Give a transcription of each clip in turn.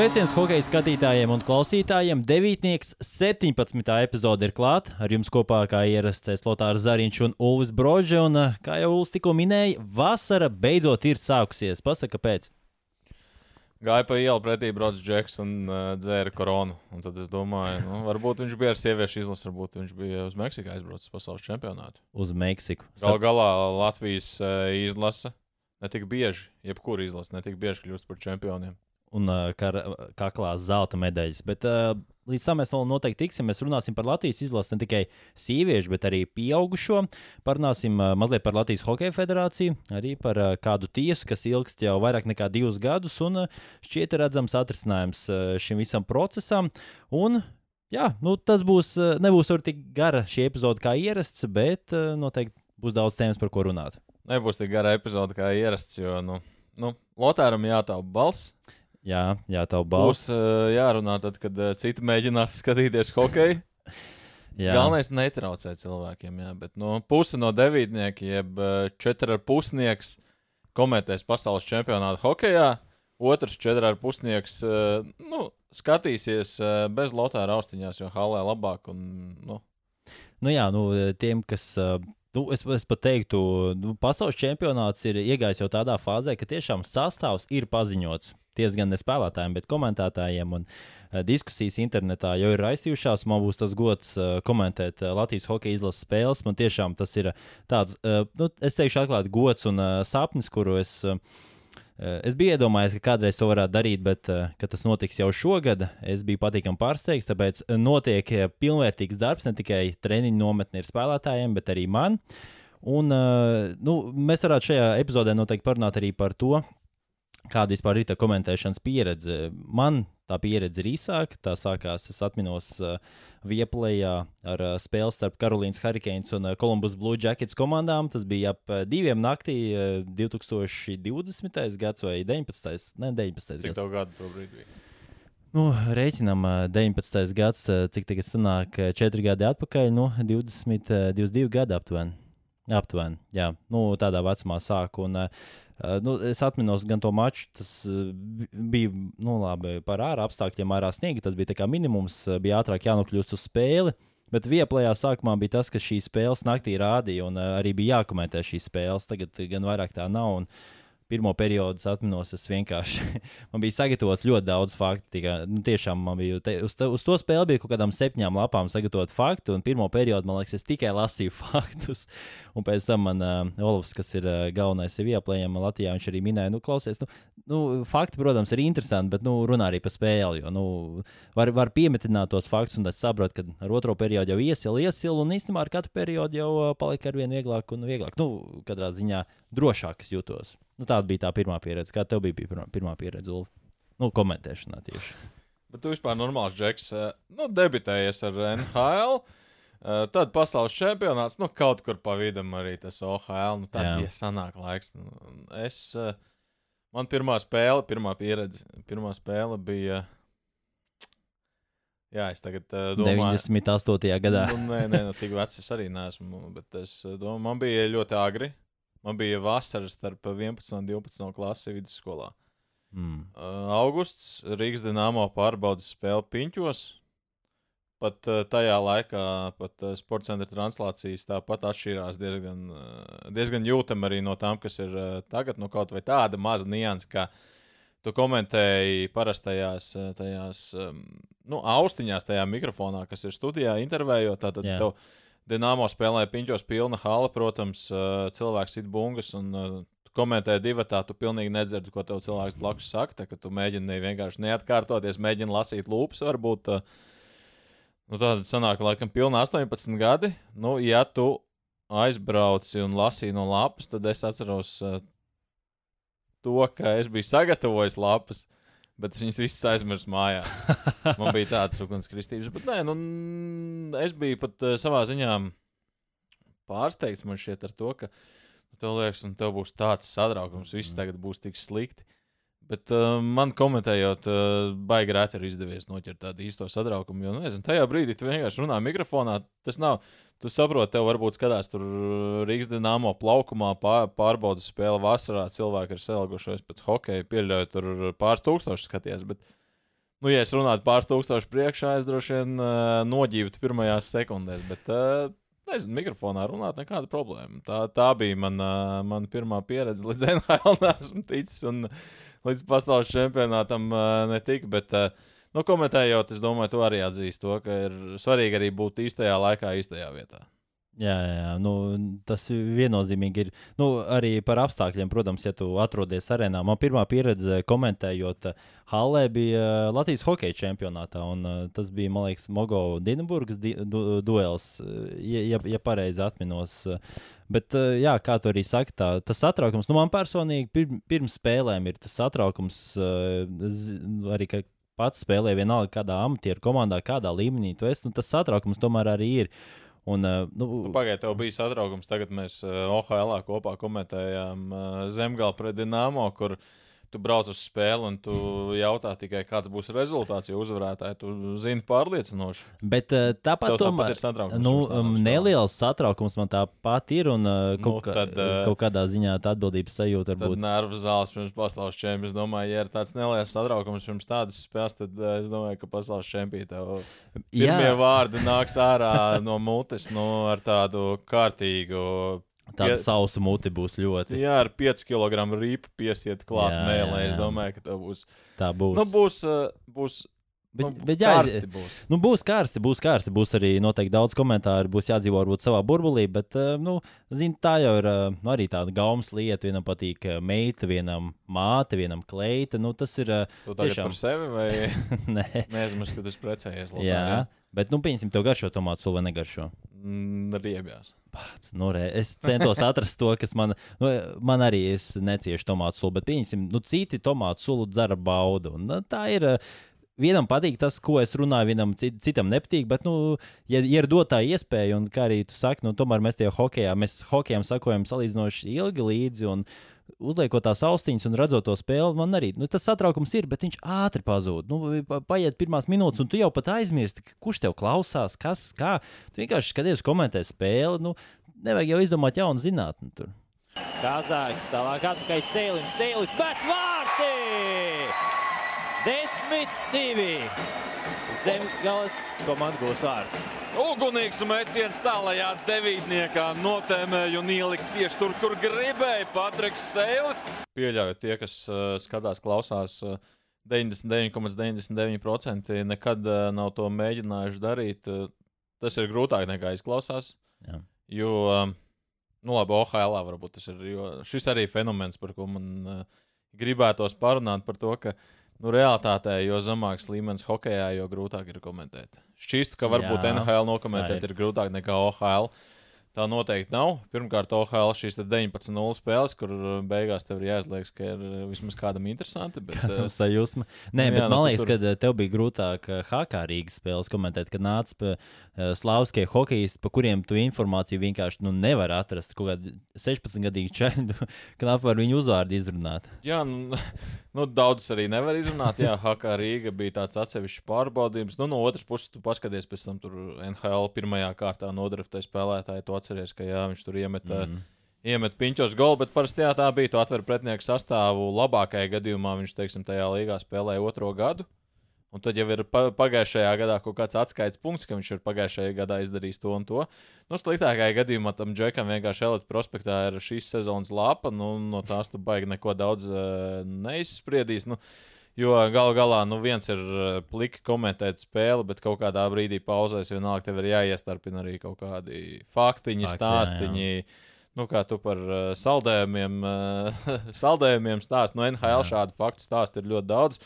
Sveiciens hokeja skatītājiem un klausītājiem. Devītnieks 17. epizode ir klāta. Ar jums kopā kā ierasts Lotārs Zariņš un Ulvis Brožs. Un, eh, kā jau Ulis tikko minēja, vasara beidzot ir sākusies. Pasaka, kāpēc? Gāja pa ielu pretī Brods Džeks un uh, dzēra koronu. Un tad es domāju, nu, varbūt viņš bija ar sieviešu izlasi, varbūt viņš bija uz Meksiku aizbraucis pasaules čempionātu. Uz Meksiku. Gal galā Latvijas uh, izlase ne tik bieži, jebkura izlase ne tik bieži kļūst par čempioniem. Un kar, kaklā zelta medaļas. Bet uh, līdz tam mēs vēl noteikti tiksim. Mēs runāsim par Latvijas izlasi ne tikai sieviešu, bet arī pieaugušo. Parunāsim uh, mazliet par Latvijas Hokeja federāciju, arī par uh, kādu tiesu, kas ilgst jau vairāk nekā divus gadus. Un uh, šķiet redzams atrisinājums šim visam procesam. Un Jā, nu, tas būs, nebūs tik gara šī epizode kā ierasts, bet noteikti būs daudz tēmas, par ko runāt. Nebūs tik gara epizode kā ierasts, jo nu, nu, Lotāram jātaupa balss. Jā, jā tā balss. Būs uh, jārunā tad, kad uh, citi mēģinās skatīties hokeju. Galvenais ir netraucēt cilvēkiem, jā, bet no pusi no devītniekiem, jeb uh, četri ar pusnieks komentēs pasaules čempionātu hokeja, otrs četri ar pusnieks nu, skatīsies bez lotāra austiņās, jo halē labāk. Un, nu. Nu jā, nu, tiem, kas. Nu, es, es pat teiktu, nu, pasaules čempionāts ir iegājis jau tādā fāzē, ka tiešām sastāvs ir paziņots diezgan ne spēlētājiem, bet komentētājiem. Un, uh, diskusijas internetā jau ir aizsījušās. Man būs tas gods uh, komentēt uh, Latvijas hokeja izlases spēles. Man tiešām tas ir tāds, nu, es teikšu, atklāti gods un sapnis, kuru es. Es biju iedomājies, ka kādreiz to varētu darīt, bet tas notiks jau šogad, es biju patīkami pārsteigts. Tāpēc notiek pilnvērtīgs darbs ne tikai treniņu nometnē ar spēlētājiem, bet arī man. Un, nu, mēs varētu šajā epizodē noteikti parunāt arī par to, kāda vispār ir tā komentēšanas pieredze. Man tā pieredze ir īsāka. Tā sākās, es atminos, uh, Vieplējā ar uh, spēli starp Karolīnas Hurricanes un uh, Columbus Blue Jackets komandām. Tas bija ap diviem naktī, uh, 2020. gads vai 19. Ne, 19. Cik tev gadu tobrīd bija? Nu, rēķinam, 19. gads, cik tagad sanāk, 4 gadi atpakaļ, nu, 20, 22 gadi aptuveni. Aptuveni, jā, nu, tādā vecumā sāku. Un, Uh, nu, es atceros gan to maču, tas uh, bija nu, labi, par ārā apstākļiem, ārā sniega. Tas bija minimums, bija ātrāk jānokļūst uz spēli. Bet vieplējā sākumā bija tas, ka šīs spēles naktī rādīja, un arī bija jākomentē šīs spēles. Tagad gan vairāk tā nav. Un, uh, pirmo periodu atminos, es vienkārši man bija sagatavots ļoti daudz faktu. Tikai, nu, tiešām man bija te, uz, te, uz to spēli bija kaut kādām septiņām lapām sagatavot faktu, un pirmo periodu man liekas, es tikai lasīju faktus. Un pēc tam man uh, Olofs, kas ir uh, galvenais vieplējiem Latvijā, viņš arī minēja, nu, klausies, nu, nu, fakti, protams, ir interesanti, bet nu, runā arī par spēli. Jo, nu, var, var piemetināt tos faktus, un es saprotu, ka ar otro periodu jau iesilu, iesilu, un īstenībā ar katru periodu jau palika ar vien vieglāk un vieglāk. Nu, katrā ziņā drošāk es jūtos. Nu, tāda bija tā pirmā pieredze. Kā tev bija pirmā, pirmā pieredze, Ulu? Nu, komentēšanā tieši. Bet tu vispār normāls džeks. Eh, nu, debitējies ar NHL. Uh, tad pasaules čempionāts, nu, kaut kur pa vidam arī tas OHL. Nu, tad, Jā. ja sanāk laiks, nu, es, uh, man pirmā spēle, pirmā pieredze, pirmā spēle bija. Jā, es tagad uh, domāju, 98. gadā. Nu, nē, nē, nu, tik vecs es arī neesmu. Bet es domāju, man bija ļoti agri. Man bija vasara starp 11 un 12 klasi vidusskolā. Mm. Uh, augusts Rīgas dīnāmo pārbaudas spēli Piņķos. Pat uh, tajā laikā pat uh, sporta centra translācijas tāpat atšķīrās diezgan, uh, diezgan jūtami arī no tām, kas ir uh, tagad. Nu, kaut vai tāda maza nianses, kā tu komentēji parastajās tajās, um, nu, austiņās, tajā mikrofonā, kas ir studijā, intervējot. Tātad yeah. tev, Dienāmo spēlēja piņķos pilna hala, protams, cilvēks ir bungas un komentē divi tā, tu pilnīgi nedzirdi, ko tev cilvēks blakus saka. Tā, tu mēģini vienkārši neatkārtoties, mēģini lasīt lūpas, varbūt. Nu, tāda sanāk, laikam, pilna 18 gadi. Nu, ja tu aizbrauci un lasīji no lapas, tad es atceros to, ka es biju sagatavojis lapas. Bet es viņas visas aizmirsu mājās. Man bija tāds ugunskristības, bet nē, nu, es biju pat uh, savā ziņā pārsteigts man šķiet ar to, ka nu, tev liekas, un tev būs tāds sadraugums, viss tagad būs tik slikti. Bet uh, man komentējot, uh, baigi rēti ir izdevies noķert tādu īsto sadraukumu. Jo, nu, nezinu, tajā brīdī tu vienkārši runā mikrofonā. Tas nav. Tu saproti, tev varbūt skatās tur Rīgas dīnāmo plaukumā, pār, pārbaudas spēle vasarā. Cilvēki ir selgušies pēc hokeja, pieļauju, tur pāris tūkstoši skaties. Bet Nu, ja es runātu pāris tūkstošu priekšā, es droši vien uh, noģībtu pirmajās sekundēs, bet uh, nezinu, mikrofonā runāt, nekāda problēma. Tā, tā bija mana, mana pirmā pieredze līdz NHL. Esmu ticis un līdz pasaules čempionātam netika. Bet, nu, komentējot, es domāju, tu arī atzīsti to, ka ir svarīgi arī būt īstajā laikā, īstajā vietā. Jā, jā, jā. Nu, tas viennozīmīgi ir. Nu, arī par apstākļiem, protams, ja tu atrodies arēnā. Man pirmā pieredze komentējot Hallē bija Latvijas hokeja čempionātā. Un, tas bija, man liekas, Mogo Dienburgas di du duels, ja, ja, ja pareizi atminos. Bet, jā, kā tu arī saki, tā, tas satraukums, nu, man personīgi pir, pirms spēlēm ir tas satraukums arī, ka pats spēlē vienalga kādā amatieru komandā, kādā līmenī tu esi. Nu, tas satraukums tomēr arī ir. Un, uh, nu, nu, Pagaidiet, tev bija satraukums. Tagad mēs uh, OHL kopā komentējām uh, Zemgala pret Dienāmo, kur uh, tu brauc uz spēli un tu jautā tikai, kāds būs rezultāts. Jo uzvarētāji tu zini pārliecinoši. Bet uh, tāpat Tev tomēr ir satraukums. Nu, um, neliels satraukums man tāpat ir un uh, kaut, nu, tad, uh, kaut kādā ziņā tā atbildības sajūta var būt. Nervu zāles pirms pasaules čempiona. Es domāju, ja ir tāds neliels satraukums pirms tādas spēles, tad uh, es domāju, ka pasaules čempiona tev pirmie Jā. vārdi nāks ārā no mutes nu, ar tādu kārtīgu Tāda ja, sausa muti būs ļoti. Jā, ar 5 kg rīpu piesiet klāt jā, mēlē. Jā, jā. Es domāju, ka tā būs. Tā būs. Nu, būs, būs Bet, nu, bet jā, būs. Nu, būs karsti, būs karsti. Būs arī noteikti daudz komentāru. Būs jādzīvo varbūt savā burbulī. Bet, nu, zin, tā jau ir nu, arī tāda gaumas lieta. Vienam patīk meita, vienam māte, vienam kleita. Nu, tas ir. Tu tagad tiešām... par sevi vai Nē, nezinu, kad es precējies. Lotā, jā, jā, bet, nu, pieņemsim, tev garšo tomātu sulu vai negaršo. Mm, riebjās. Pats, nu, re, es centos atrast to, kas man, nu, man arī ir necieši tomātu sulu, bet pieņemsim, nu, citi tomātu sulu dzara baudu. Un, nu, tā ir. Vienam patīk tas, ko es runāju, vienam citam nepatīk. Bet, nu, ja, ja ir dotā iespēja, un kā arī tu saki, nu, tomēr mēs tajā hokeja, mēs hokejam sakojam salīdzinoši ilgi līdzi. Un, uh, uzliekot tās austiņas un redzot to spēli, man arī nu, tas satraukums ir, bet viņš ātri pazūd. Nu, paiet pirmās minūtes, un tu jau pat aizmirsti, kurš tev klausās, kas, kā. Tu vienkārši skaties, komentē spēli. Nu, nevajag jau izdomāt jaunu zinātni. Tur. Kazāks tālāk atpakaļ Sēlim. Sēlis met vārti! 10-2. Zemgales komanda gūs vārdus. Ugunīgs metiens tālajā devītniekā notēmēja un ielika tieši tur, kur gribēja Patriks Sēlis. Pieļauju tie, kas uh, skatās, klausās. Uh, 99,99% nekad uh, nav to mēģinājuši darīt. Uh, tas ir grūtāk nekā izklausās. Jā. Jo, um, nu, labi, OHL varbūt tas ir. Šis arī fenomens, par ko man uh, gribētos parunāt, par to, ka nu, realitātē, jo zemāks līmenis hokeja, jo grūtāk ir komentēt. Šķistu, ka varbūt Jā, NHL nokomentēt ir. ir grūtāk nekā OHL. Tā noteikti nav. Pirmkārt, OHL šīs 19-0 spēles, kur uh, beigās tev ir jāizliekas, ka ir uh, vismaz kādam interesanti. Bet, kādam uh, sajūsma. Nē, jā, bet nu, man liekas, tur... ka tev bija grūtāk HK Rīgas spēles komentēt, kad nāca slāviskie hokejisti, pa kuriem tu informāciju vienkārši nu, nevar atrast. Kaut kādi 16 gadīgi čeļi, knap var viņu uzvārdu izrunāt. Jā, nu, nu daudz arī nevar izrunāt. Jā, HK Rīga bija tāds atsevišķs pārbaudījums. Nu, no otras puses, tu paskaties pēc tam tur NHL pirmajā kārtā nodraftē spēlētāju atceries, ka jā, viņš tur iemet. Mm. Iemet piņķos golu, bet parasti jā, tā bija. Tu atver pretinieku sastāvu. Labākajā gadījumā viņš, teiksim, tajā līgā spēlēja otro gadu. Un tad jau ir pagājušajā gadā kaut kāds atskaites punkts, ka viņš ir pagājušajā gadā izdarījis to un to. Nu, sliktākajā gadījumā tam džekam vienkārši elite prospektā ir šīs sezonas lapa. Nu, no tās tu baigi neko daudz uh, neizspriedīs. Nu, uh, Jo galu galā, nu, viens ir eh, pliki komentēt spēli, bet kaut kādā brīdī pauzēs vienalga tev ir jāiestarpina arī kaut kādi faktiņi, Fakti, stāstiņi. Jā, jā. Nu, kā tu par uh, saldējumiem, uh, saldējumiem stāst, no NHL jā. šādu faktu stāstu ir ļoti daudz.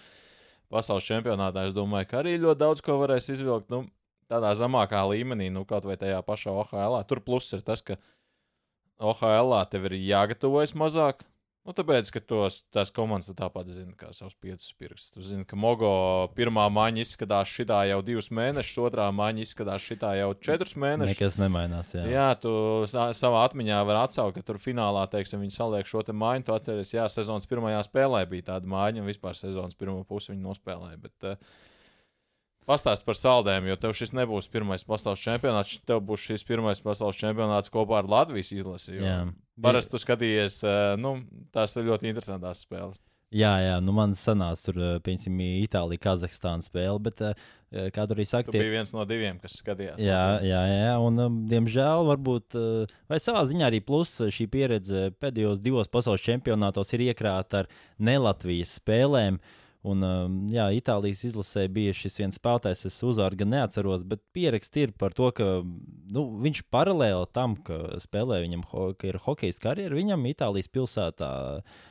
Pasaules čempionātā es domāju, ka arī ļoti daudz ko varēs izvilkt. Nu, tādā zemākā līmenī, nu, kaut vai tajā pašā OHL. Tur pluss ir tas, ka OHL tev ir jāgatavojas mazāk, Nu, tāpēc, ka tos, tās komandas tāpat zina, kā savus piecus pirkstus. Tu zini, ka Mogo pirmā maiņa izskatās šitā jau divus mēnešus, otrā maiņa izskatās šitā jau četrus mēnešus. Nekas nemainās. Jā, jā tu savā atmiņā vari atsaukt, ka tur finālā, teiksim, viņi saliek šo te maiņu. Tu atceries, jā, sezonas pirmajā spēlē bija tāda maiņa, un vispār sezonas pirmo pusi viņi nospēlēja. Bet, uh, Pastāst par saldēm, jo tev šis nebūs pirmais pasaules čempionāts. Tev būs šis pirmais pasaules čempionāts kopā ar Latvijas izlasi. Parasti tu skatījies, nu, tās ir ļoti interesantas spēles. Jā, jā, nu man sanāca tur, piemēram, Itālija, Kazahstāna spēle, bet, kā tur arī saka, tie bija viens no diviem, kas skatījās. Jā, jā, jā, un, diemžēl, varbūt, vai savā ziņā arī plus šī pieredze pēdējos divos pasaules čempionātos ir iekrāta ar nelatvijas spēlēm. Un, jā, Itālijas izlasē bija šis viens spēlētājs, es uzvārdu gan neatceros, bet pieraksts ir par to, ka nu, viņš paralēli tam, ka spēlē viņam, ka ir hokeja karjera, viņam Itālijas pilsētā uh,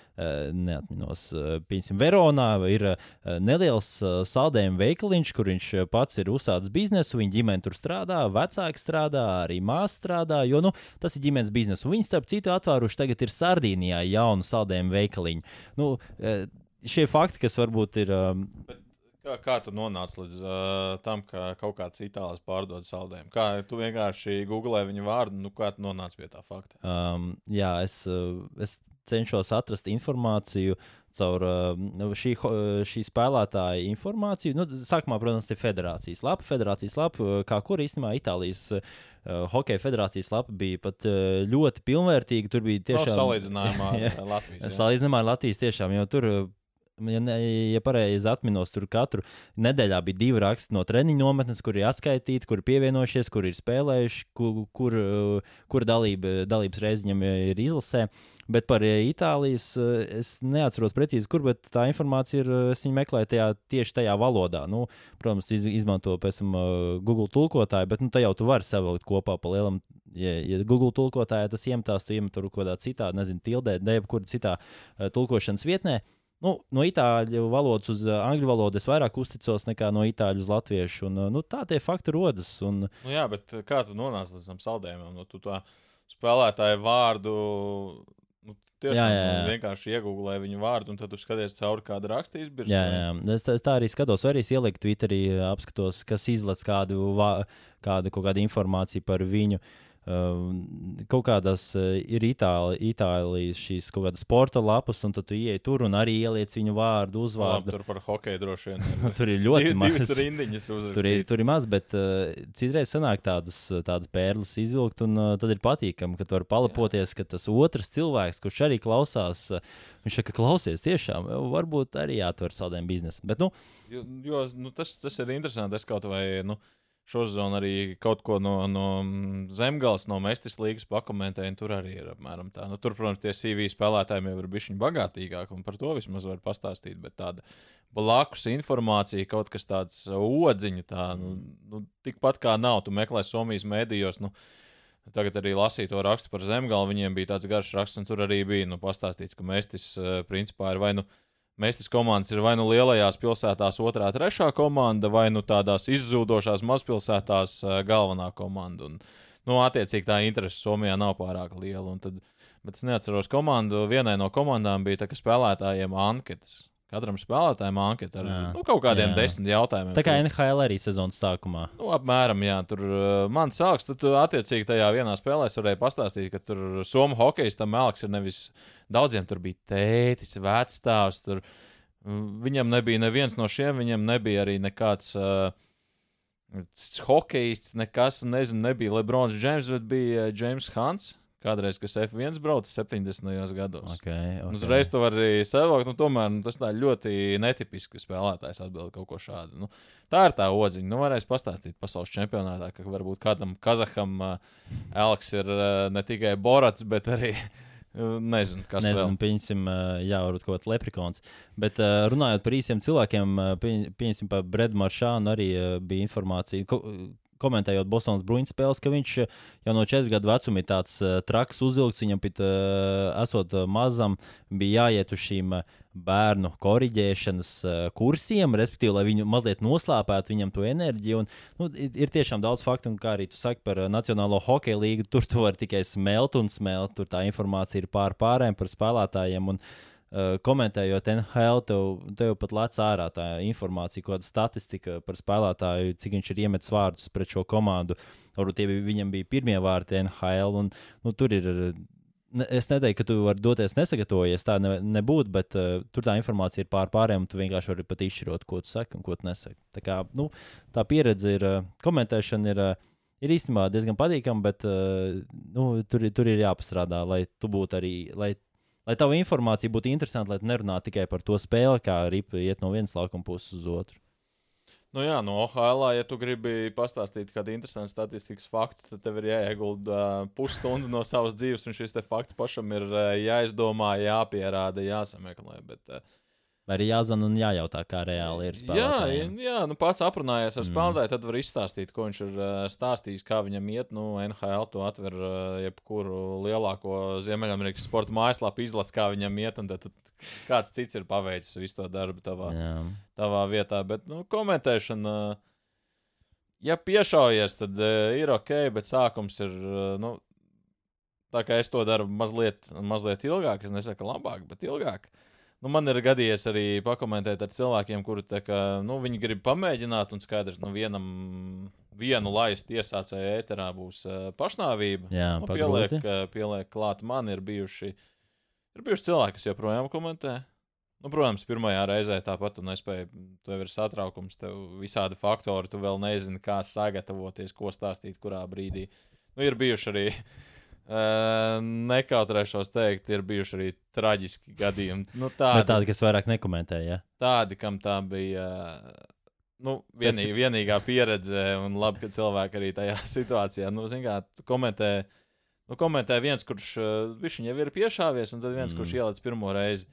neatminos, eh, piemēram, Veronā ir eh, neliels saldējuma veikaliņš, kur viņš pats ir uzsācis biznesu. Viņa ģimene tur strādā, vecāki strādā, arī māsa strādā, jo nu, tas ir ģimenes biznesa. Viņi, starp citu, atvēruši tagad ir Sardīnijā jaunu saldējumu veikaliņu. Nu, šie fakti, kas varbūt ir. Bet... Kā, kā tu nonāci līdz uh, tam, ka kaut kāds itālis pārdod saldējumu? Kā tu vienkārši googlēji viņa vārdu, nu kā tu nonāci pie tā fakta? Um, jā, es, es cenšos atrast informāciju caur uh, šī, šī spēlētāja informāciju. Nu, sākumā, protams, ir federācijas lapa. Federācijas lapa, kā kur īstenībā Itālijas uh, hokeja federācijas lapa bija pat uh, ļoti pilnvērtīga. Tur bija tiešām. No, salīdzinājumā ar Latvijas. Salīdzinājumā ar Latvijas tiešām, jo tur ja, ne, ja pareizi atminos, tur katru nedēļā bija divi raksti no treniņa nometnes, kur ir atskaitīti, kur ir pievienojušies, kur ir spēlējuši, kur, kur, kur dalība, dalības reizi viņam ir izlasē. Bet par Itālijas es neatceros precīzi, kur, bet tā informācija ir. Es viņu meklēju tajā, tieši tajā valodā. Nu, protams, iz, izmanto pēc tam Google tulkotāju, bet nu, tā jau tu vari savilkt kopā pa lielam. Ja, ja Google tulkotājā tas iemetās, tu iemet tur kaut kādā citā, nezinu, tildē, dēļ, kur citā tulkošanas vietnē. Uh, nu, no itāļu valodas uz uh, angļu valodu es vairāk uzticos nekā no itāļu uz latviešu. Un, uh, nu, tā tie fakti rodas. Un... Nu, jā, bet kā tu nonāci līdz tam saldējumam? Nu, tu tā spēlētāju vārdu. Nu, Tiešām jā, jā, jā. vienkārši iegūlēju viņu vārdu, un tad tu skaties cauri kādu rakstīju. Jā, jā, es, es tā arī skatos, arī ieliku Twitterī, apskatos, kas izlaiž kādu, kādu, kādu informāciju par viņu. Uh, kaut kādas uh, ir Itāli, Itālijas šīs kaut kādas sporta lapas, un tad tu ieej tur un arī ieliec viņu vārdu, uzvārdu. Labi, tur par hokeju droši vien. tur ir ļoti maz. Divas rindiņas uzrakstītas. Tur ir, tur ir maz, bet uh, citreiz sanāk tādas, tādas pērles izvilkt, un uh, tad ir patīkami, ka tu vari palapoties, Jā. ka tas otrs cilvēks, kurš arī klausās, uh, viņš saka, klausies, tiešām, varbūt arī jāatver saldējumu biznesu. Bet, nu, jo, jo nu, tas, tas ir interesanti. Es kaut vai. Nu, šosezon arī kaut ko no, no zemgājas, no Mestis līnijas pakomentēju. Tur arī ir apmēram tā. Nu, tur, protams, tie CV spēlētājiem jau ir bijuši bagātīgāki, un par to vismaz var pastāstīt. Bet tāda blakus informācija, kaut kas tāds odziņa, tā, nu, nu, tikpat kā nav. Tu meklē Somijas mēdījos. Nu, Tagad arī lasīju to rakstu par zemgālu. Viņiem bija tāds garš raksts, un tur arī bija nu, pastāstīts, ka Mestis principā ir vai nu. Mēstis komandas ir vai nu lielajās pilsētās, otrā, trešā komanda, vai nu tādās izzūdošās mazpilsētās galvenā komanda. Un, nu, attiecīgi tā interese Somijā nav pārāk liela. Tad, bet es neatceros komandu. Vienai no komandām bija tā, spēlētājiem anketas. Katram spēlētājam anketa ar jā. nu, kaut kādiem jā. desmit jautājumiem. Tā kā NHL arī sezonas sākumā. Nu, apmēram, jā, tur uh, man sāks, tad uh, attiecīgi tajā vienā spēlē es varēju pastāstīt, ka tur Somu hokejs tam Melks ir nevis daudziem tur bija tētis, vecstāvs, tur mm, viņam nebija neviens no šiem, viņam nebija arī nekāds. Uh, Hokejists, nekas, nezinu, nebija Lebrons Džeims, bet bija James Hants. Kādreiz, kas F1 brauca 70. gados. Okay, okay. Uzreiz to var arī savākt. Nu, tomēr nu, tas tā ļoti netipiski spēlētājs atbild kaut ko šādu. Nu, tā ir tā odziņa. Nu, varēs pastāstīt pasaules čempionātā, ka varbūt kādam Kazaham uh, Elks ir uh, ne tikai Borats, bet arī. Nezinu, kas Nezinu, vēl. Pieņemsim, jā, varbūt kaut kāds leprikons. Bet runājot par īsiem cilvēkiem, pieņemsim par Bredu Maršānu arī bija informācija. Ko, komentējot Bostonas Bruņas spēles, ka viņš eh, jau no 4 gadu vecuma ir tāds uh, traks uzvilkts. Viņam pat uh, esot mazam, bija jāiet uz šīm bērnu korģēšanas kursiem, respektīvi, lai viņu mazliet noslēpētu viņam to enerģiju. Un, nu, ir, tiešām daudz faktu, un kā arī tu saki par Nacionālo hokeja līgu, tur tu vari tikai smelt un smelt. Tur tā informācija ir pār pārējiem par spēlētājiem. Un, uh, komentējot NHL, tev, tev pat lec ārā tā informācija, kāda statistika par spēlētāju, cik viņš ir iemetis vārdus pret šo komandu. Varbūt bija, viņam bija pirmie vārti NHL, un nu, tur ir. Es neteiktu, ka tu vari doties nesagatavojies, tā ne, nebūtu, bet uh, tur tā informācija ir pār pārējiem, un tu vienkārši vari pat izšķirot, ko tu saki un ko tu nesaki. Tā, kā, nu, tā pieredze ir, uh, komentēšana ir. Uh, ir īstenībā diezgan patīkama, bet uh, nu, tur, tur ir jāpastrādā, lai tu būtu arī, lai lai tava informācija būtu interesanta, lai tu nerunātu tikai par to spēli, kā ripa iet no vienas laukuma puses uz otru. Nu jā, no OHL, ja tu gribi pastāstīt kādu interesantu statistikas faktu, tad tev ir jāiegulda uh, pusstundu no savas dzīves, un šis fakts pašam ir uh, jāizdomā, jāpierāda, jāsameklē. Bet, uh, Vai arī jāzina un jājautā, kā reāli ir spēlētājiem. Jā, jā nu pats aprunājies ar mm. spēlētāju, tad var izstāstīt, ko viņš ir uh, stāstījis, kā viņam iet. Nu, NHL to atver uh, jebkuru lielāko Ziemeļamerikas sporta mājaslapu, izlasa, kā viņam iet, un tad, tad kāds cits ir paveicis visu to darbu tavā, jā. tavā vietā. Bet nu, komentēšana, ja piešaujies, tad uh, ir ok, bet sākums ir. Uh, nu, Tā kā es to daru mazliet, mazliet ilgāk, es nesaku labāk, bet ilgāk. Uh, Nu, man ir gadījies arī pakomentēt ar cilvēkiem, kuri kā, nu, grib pamēģināt, un skaidrs, ka nu, vienam vienu laist iesācēju ēterā būs uh, pašnāvība. Jā, nu, pieliek, uh, pieliek klāt, man ir bijuši, ir bijuši cilvēki, kas joprojām komentē. Nu, protams, pirmajā reizē tāpat tu nespēji, tev ir satraukums, tev visādi faktori, tu vēl nezini, kā sagatavoties, ko stāstīt, kurā brīdī. Nu, ir bijuši arī Nekautrēšos teikt, ir bijuši arī traģiski gadījumi. Nu, tādi, tādi, kas vairāk nekomentēja. Ja? Tādi, kam tā bija nu, vienī, vienīgā pieredze, un labi, ka cilvēki arī tajā situācijā nu, kā, komentē. Nu, komentē viens, kurš viņš jau ir piešāvies, un tad viens, mm. kurš ieliec pirmo reizi.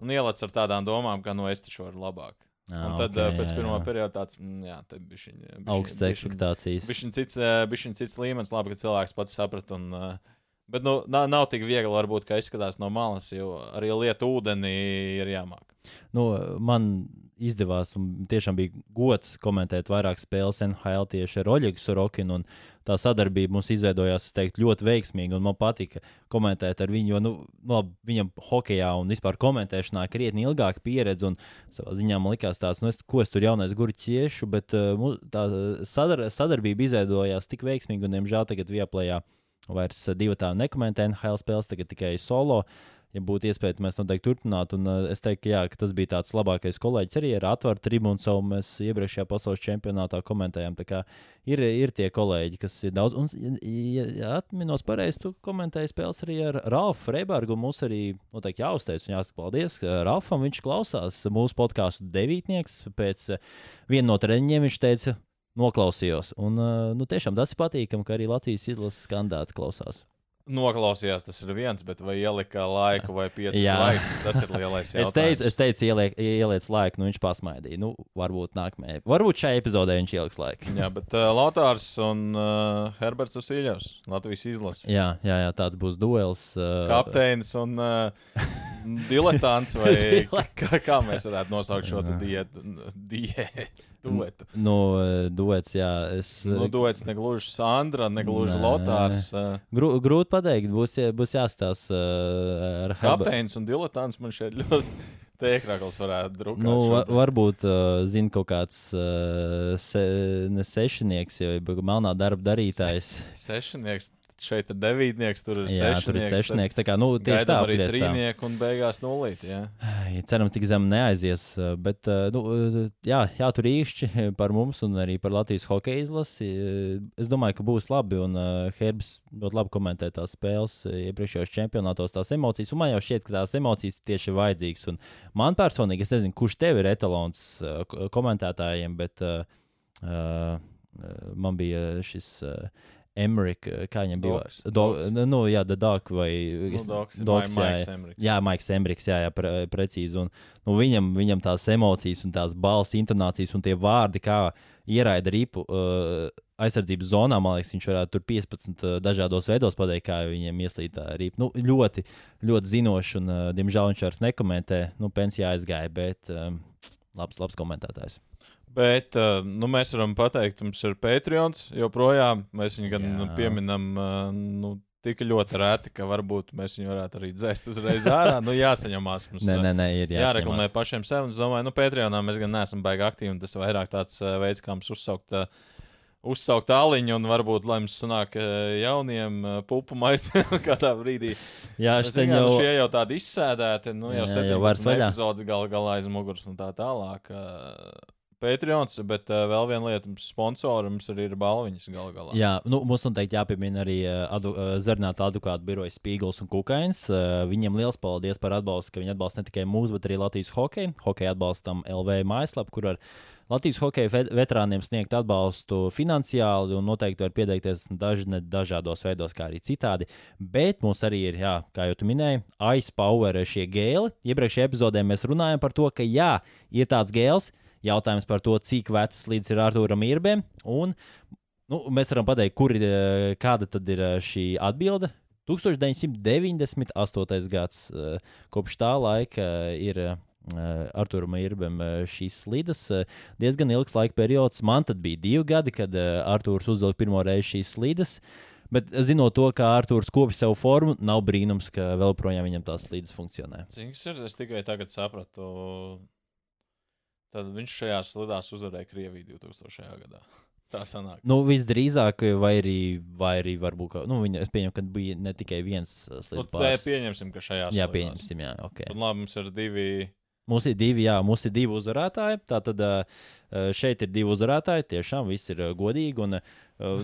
Un ieliec ar tādām domām, ka nu, es taču varu labāk. Ah, un tad okay, pēc jā, pirmā jā. perioda tāds mm, - jā, tā bija augstas ekspektācijas. Bija cits, bija cits līmenis, labi, ka cilvēks pats saprata. Un, bet nu, nav, nav tik viegli, varbūt, kā izskatās no malas, jo arī lieta ūdenī ir jāmāk. Nu, man izdevās, un tiešām bija gods komentēt vairāk spēles NHL tieši ar Oļegu Sorokinu. Tā sadarbība mums izveidojās, teiktu, ļoti veiksmīgi, un man patika komentēt ar viņu, jo nu, no, viņam hokeja un vispār komentēšanā ir krietni ilgāka pieredze, un savā ziņā man likās tāds, nu, es, ko es tur jaunais gurķiešu, bet uh, tā sadar sadarbība izveidojās tik veiksmīgi, un, diemžēl, tagad Vieplējā vairs divi tā nekomentē NHL spēles, tagad tikai solo. Uh, ja būtu iespēja, mēs noteikti turpinātu. Un, uh, es teiktu, ka, jā, ka tas bija tāds labākais kolēģis arī ar atvērtu tribūnu savu. Mēs iepriekšējā pasaules čempionātā komentējām. Ir, ir tie kolēģi, kas ir daudz. Un, ja, ja atminos pareizi, tu komentēji spēles arī ar Ralfu Freibergu. Mums arī noteikti jāuzteic un jāsaka paldies Ralfam. Viņš klausās mūsu podkāstu devītnieks. Pēc viena no treniņiem viņš teica, noklausījos. Un, uh, nu, tiešām tas ir patīkami, ka arī Latvijas izlases skandāti klausās. Noklausījās, tas ir viens, bet vai ielika laiku vai piecas zvaigznes, tas ir lielais jautājums. es teicu, es teicu ieliek, ieliec laiku, nu viņš pasmaidīja. Nu, varbūt nākamajā, varbūt šajā epizodē viņš ieliks laiku. jā, bet uh, Lotārs un uh, Herberts Usiļovs, Latvijas izlase. Jā, jā, jā, tāds būs duels. Uh, Kapteinis un uh, diletants vai kā, kā mēs varētu nosaukt šo diētu. Duetu. Nu, duets, jā. Es, nu, duets negluži Sandra, negluži nē, Lotārs. Grū, grūti pateikt, būs, būs jāstāsta uh, ar Kapteinis un diletants man šeit ļoti. Tēkrāklis varētu drukāt. Nu, va, varbūt, uh, zina, kaut kāds uh, se, ne sešnieks, jau melnā darba darītājs. Sešnieks, šeit ir devītnieks, tur ir jā, sešnieks. Tur ir sešnieks. Tā kā, nu, tieši tā, arī trīnieki un beigās nulīt. Jā. Ceram, tik zem neaizies. Bet, nu, jā, jā, tur īšķi par mums un arī par Latvijas hokeja izlasi. Es domāju, ka būs labi. Un uh, Herbs ļoti labi komentē tās spēles iepriekšējos čempionātos, tās emocijas. Un man jau šķiet, ka tās emocijas tieši ir vajadzīgas. Un man personīgi, es nezinu, kurš tev ir etalons komentētājiem, bet uh, man bija šis. Uh, Emerika, eh, kā viņam bija. Do, nu, jā, Dārk vai nu, Dogs, Dogs, jā, jā, jā, Maiks Emeriks, jā, jā pre, precīzi. Un, nu, viņam, viņam tās emocijas un tās balss intonācijas un tie vārdi, kā ieraida ripu uh, aizsardzības zonā, man liekas, viņš varētu tur 15 uh, dažādos veidos pateikt, kā viņiem ieslīd tā ripa. Nu, ļoti, ļoti zinošs un, uh, diemžēl, viņš vairs nekomentē. Nu, pensijā aizgāja, bet um, labs, labs komentētājs. Bet uh, nu, mēs varam pateikt, mums ir Patreons joprojām. Mēs viņu gan Jā. pieminam uh, nu, tik ļoti reti, ka varbūt mēs viņu varētu arī dzēst uzreiz ārā. nu, jāsaņemās mums. nē, nē, nē, ir jāreklamē pašiem sev. Es domāju, nu, Patreonā mēs gan neesam baigi aktīvi. Tas ir vairāk tāds veids, kā mums uzsaukt. Uh, Uzsaukt tāliņu, un varbūt, lai mums sanāk jauniem pupu maisiem kādā brīdī. Jā, šī jau... Nu, šie jau tādi izsēdēti, nu jau 17 epizodes gal galā aiz muguras un tā tālāk. Patreons, bet uh, vēl viena lieta, mums sponsori mums arī ir balviņas galu galā. Jā, nu, mums noteikti jāpiemina arī uh, adu, uh, Zernāta advokāta biroja Spīgls un Kukains. Uh, viņiem liels paldies par atbalstu, ka viņi atbalsta ne tikai mūsu, bet arī Latvijas hokeju. Hokeja atbalstam LV mājaslapu, kur ar Latvijas hokeja veterāniem sniegt atbalstu finansiāli un noteikti var pieteikties daž, dažādos veidos, kā arī citādi. Bet mums arī ir, jā, kā jau minēji, Ice Power šie gēli. Iepriekšējā epizodē mēs runājam par to, ka jā, ir tāds gēls. Jautājums par to, cik vecs līdz ir Arthūram Irbēm. Un nu, mēs varam pateikt, kur, kāda tad ir šī atbilde. 1998. gads. Kopš tā laika ir Arturam Irbam šīs slidas. Diezgan ilgs laika periods. Man tad bija divi gadi, kad Artūrs uzvilka pirmo reizi šīs slidas. Bet zinot to, kā Arthurs kopja savu formu, nav brīnums, ka vēl projām viņam tās slīdes funkcionē. Cik tas ir? Es tikai tagad sapratu. Tad viņš šajās slidās uzvarēja Krieviju 2000. gadā. Tā sanāk. Nu, visdrīzāk, vai arī, vai arī varbūt, ka, nu, viņa, es pieņemu, ka bija ne tikai viens slīdis. Nu, tā pieņemsim, ka šajās. Jā, pieņemsim, jā, ok. Un labi, mums ir divi Mums ir divi, jā, mums ir divi uzvarētāji. Tātad šeit ir divi uzvarētāji. Tiešām viss ir godīgi. Un,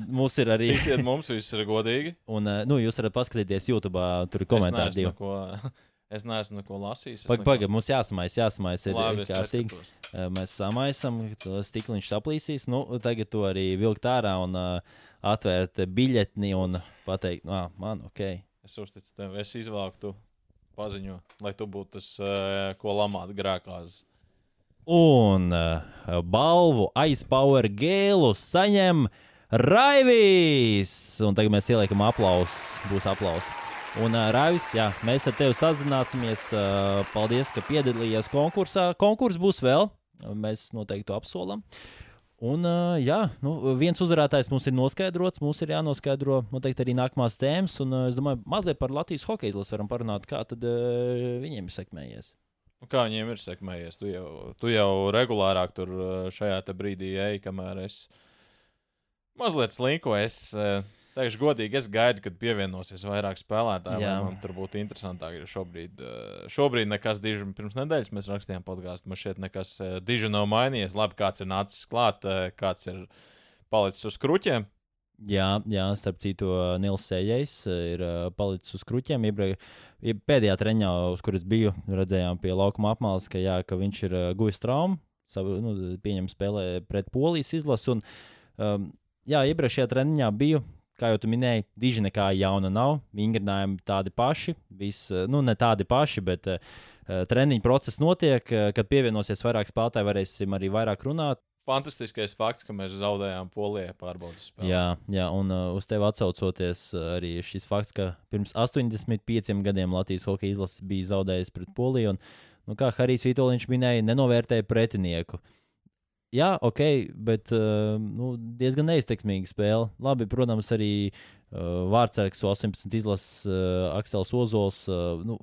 mums ir arī. Ticiet, mums viss ir godīgi. Un, nu, jūs varat paskatīties YouTube, tur ir komentāri es neesmu neko lasījis. Pagaidām, paga, mums jāsamais, jāsamais. Ir, Labi, kārtīgi. Mēs samaisam, stikliņš saplīsīs. Nu, tagad to arī vilkt ārā un uh, atvērt biļetni un pateikt, ah, man, ok. Es uzticu tev, es izvāktu paziņo, lai tu būtu tas, uh, ko lamāt grēkās. Un uh, balvu aizpower gēlu saņem Raivīs! Un tagad mēs ieliekam aplausus, būs aplausi. Un uh, Raivis, jā, mēs ar tevi sazināsimies. Uh, paldies, ka piedalījies konkursā. Konkurs būs vēl, mēs noteikti to apsolam. Un, uh, jā, nu, viens uzvarētājs mums ir noskaidrots. Mums ir jānoskaidro noteikti arī nākamās tēmas. Un, uh, es domāju, mazliet par Latvijas hokeja izlasi varam parunāt, kā tad uh, viņiem ir sekmējies. Nu, kā viņiem ir sekmējies? Tu jau, tu jau regulārāk tur šajā brīdī ej, kamēr es mazliet slinko. Es, uh, Teikšu, godīgi, es gaidu, kad pievienosies vairāk spēlētāju. Man tur būtu interesantāk, šobrīd, eh, šobrīd nekas diži pirms nedēļas mēs rakstījām podkāstu. Man šeit nekas eh, diži nav mainījies. Labi, kāds ir nācis klāt, eh, kāds ir palicis uz kruķiem. Jā, jā, starp citu, Nils Sējais ir palicis uz kruķiem. Iebre, pēdējā treniņā, uz kuras biju, redzējām pie laukuma apmales, ka, jā, ka viņš ir guvis traumu. Savu, nu, pieņem spēlē pret polijas izlasi. Un, um, jā, iepriekšējā treniņā biju kā jau minēji, diži nekā jauna nav. Vingrinājumi tādi paši, vis, nu, ne tādi paši, bet uh, treniņu process notiek. Uh, kad pievienosies vairāk spēlētāji, varēsim arī vairāk runāt. Fantastiskais fakts, ka mēs zaudējām polijā pārbaudas spēli. Jā, jā un uh, uz tevi atsaucoties, arī šis fakts, ka pirms 85 gadiem Latvijas hokeja izlase bija zaudējusi pret Poliju. Un, nu, kā Harijs Vitoļņš minēja, nenovērtēja pretinieku. Uh, jā, ok, bet uh, nu, diezgan neizteiksmīga spēle. Labi, protams, arī uh, Vārtsargs 18 izlases uh, Aksels Ozols. Uh, nu,